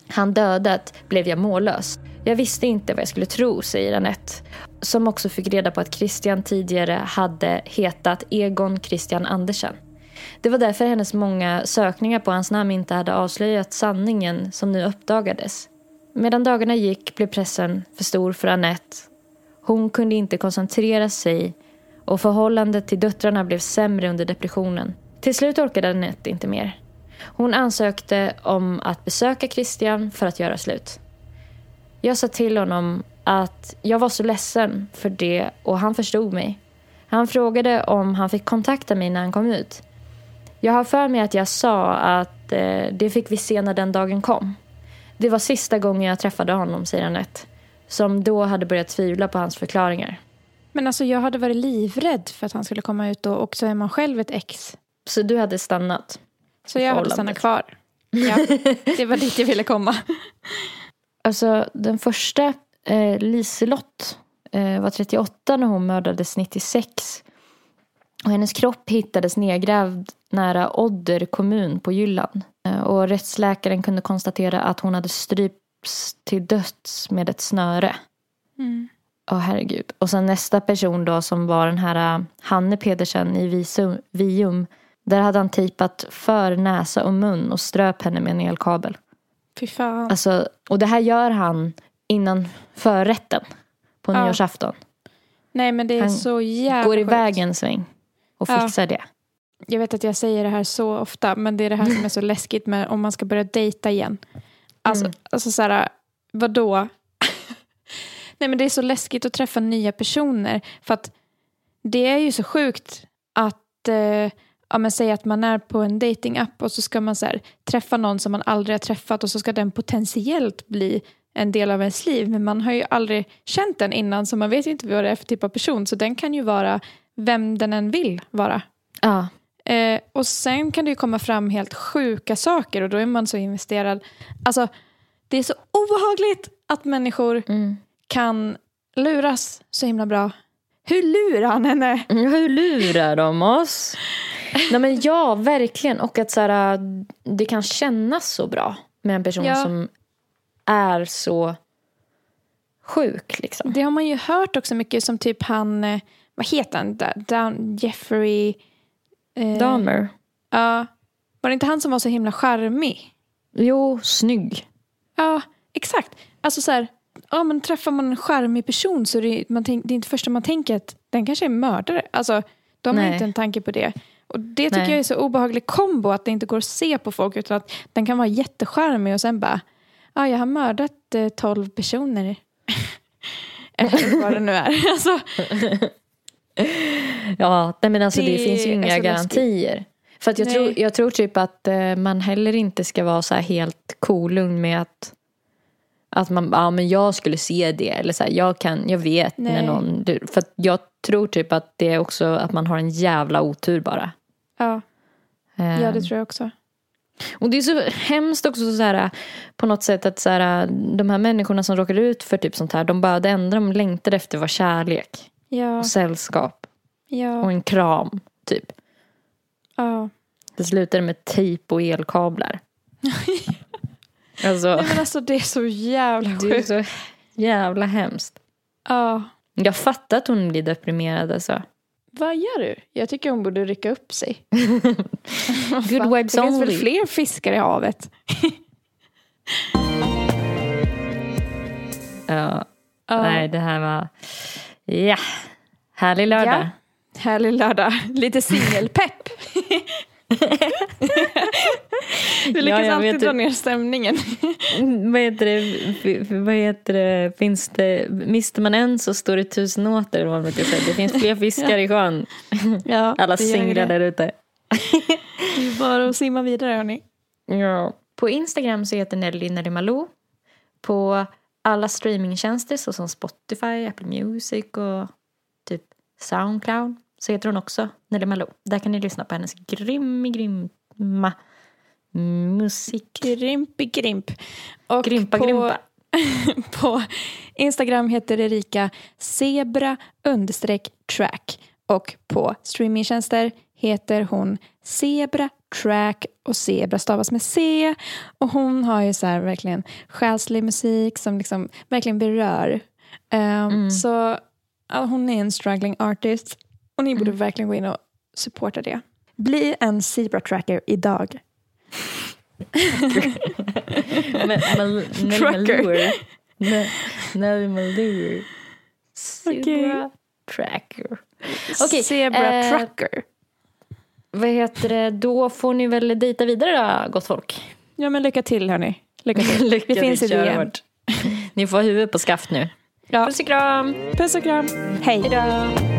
han dödat blev jag mållös. Jag visste inte vad jag skulle tro, säger Anette. Som också fick reda på att Christian tidigare hade hetat Egon Christian Andersen. Det var därför hennes många sökningar på hans namn inte hade avslöjat sanningen som nu uppdagades. Medan dagarna gick blev pressen för stor för Annette. Hon kunde inte koncentrera sig och förhållandet till döttrarna blev sämre under depressionen. Till slut orkade Annette inte mer. Hon ansökte om att besöka Christian för att göra slut. Jag sa till honom att jag var så ledsen för det och han förstod mig. Han frågade om han fick kontakta mig när han kom ut. Jag har för mig att jag sa att eh, det fick vi se när den dagen kom. Det var sista gången jag träffade honom, säger Anette. Som då hade börjat tvivla på hans förklaringar. Men alltså jag hade varit livrädd för att han skulle komma ut och, och så är man själv ett ex. Så du hade stannat? Så jag hade stannat kvar. Ja, det var dit jag ville komma. <laughs> Alltså den första, eh, Liselott, eh, var 38 när hon mördades 96. Och hennes kropp hittades nedgrävd nära Odder kommun på Jylland. Eh, och rättsläkaren kunde konstatera att hon hade strypts till döds med ett snöre. Mm. Åh herregud. Och sen nästa person då som var den här uh, Hanne Pedersen i Visum, Vium. Där hade han tejpat för näsa och mun och ströp henne med en elkabel. Fy fan. Alltså, och det här gör han innan förrätten på Ja. nyårsafton. Nej men det är han så jävla Går iväg en sväng och Ja. fixar det. Jag vet att jag säger det här så ofta men det är det här som är så <laughs> läskigt med om man ska börja dejta igen. Alltså, Mm. alltså så här, vadå? <laughs> Nej men det är så läskigt att träffa nya personer för att det är ju så sjukt att eh, ja, men säg att man är på en datingapp och så ska man så här, träffa någon som man aldrig har träffat och så ska den potentiellt bli en del av ens liv men man har ju aldrig känt den innan så man vet ju inte vad det är för typ av person så den kan ju vara vem den än vill vara. Ja, Eh, och sen kan det ju komma fram helt sjuka saker och då är man så investerad. Alltså, det är så obehagligt att människor mm. kan luras så himla bra. Hur lurar han henne? Hur lurar de oss? Nej men ja, verkligen. Och att så här, det kan kännas så bra med en person Ja. som är så sjuk. Liksom. Det har man ju hört också mycket som typ han, eh, vad heter han, Down, Jeffrey... Eh, Dahmer. Ja, var det inte han som var så himla charmig? Jo, snygg. Ja, exakt. Alltså så här, ja, men träffar man en charmig person så är det, man tänk, det är inte första man tänker att den kanske är mördare. Alltså, De har Nej. inte en tanke på det. Och det tycker Nej. jag är så obehaglig kombo att det inte går att se på folk utan att den kan vara jättecharmig och sen bara, ja jag har mördat eh, 12 personer. <laughs> Eller vad det nu är. <laughs> Alltså, <laughs> Ja, nej men alltså det, Det finns ju inga så läskigt. garantier. För att jag, Nej. tror, jag tror typ att eh, man heller inte ska vara så här helt kolugn med att att man, ja men jag skulle se det eller så här, jag kan, jag vet när Nej. någon, du- för jag tror typ att det är också att man har en jävla otur bara. ja, Eh, ja, det tror jag också. Och det är så hemskt också så här, på något sätt att så här, de här människorna som råkar ut för typ sånt här, de bara, det enda de längtar efter var kärlek Ja, och sällskap och ja, en kram, typ. ja. Det slutar med tejp och elkablar. <laughs> alltså, Nej, men alltså det är så jävla det är sjukt. så jävla hemskt. Ja. Jag fattar att hon blir deprimerad alltså. Vad gör du? Jag tycker hon borde rycka upp sig. <laughs> Good vibes Det finns väl only. fler fiskar i havet? <laughs> Ja, Ja. nej det här var, ja, härlig lördag. Ja. Härlig lördag. Lite singelpepp. <laughs> Vi lyckas jag alltid dra ner stämningen. vad heter det, vad heter det, finns det, mister man en så står det tusen åter. eller vad man säga. Det finns fler fiskar i sjön. Ja, Alla singlar där ute. Det är bara att simma vidare hörni. Ja. På Instagram så heter Nelly Nelly Malou. På alla streamingtjänster såsom Spotify, Apple Music och typ Soundcloud så heter hon också Nelly Malou. Där kan ni lyssna på hennes grymma, grymma musik. Grimpi grimp. Och Grimpa, på, grimpa. <laughs> på Instagram heter Erika zebra track. Och på streamingtjänster heter hon Zebra Track och Zebra stavas med C. Och hon har ju så här verkligen själslig musik som liksom verkligen berör. Um, Så ja, hon är en struggling artist. Och ni borde verkligen gå in och supporta det. Bli en Zebra Tracker idag. <laughs> Mal- Nelly. Okej. Zebra Tracker. Okej, Zebra eh, Trucker. Vad heter det? Då får ni väl dejta vidare då, gott folk. Ja men lycka till hörni. Lycka till. <laughs> Det finns idéer. <laughs> Ni får huvudet på skaft nu. Ja. Puss och kram. Puss och kram. Hej. Hejdå.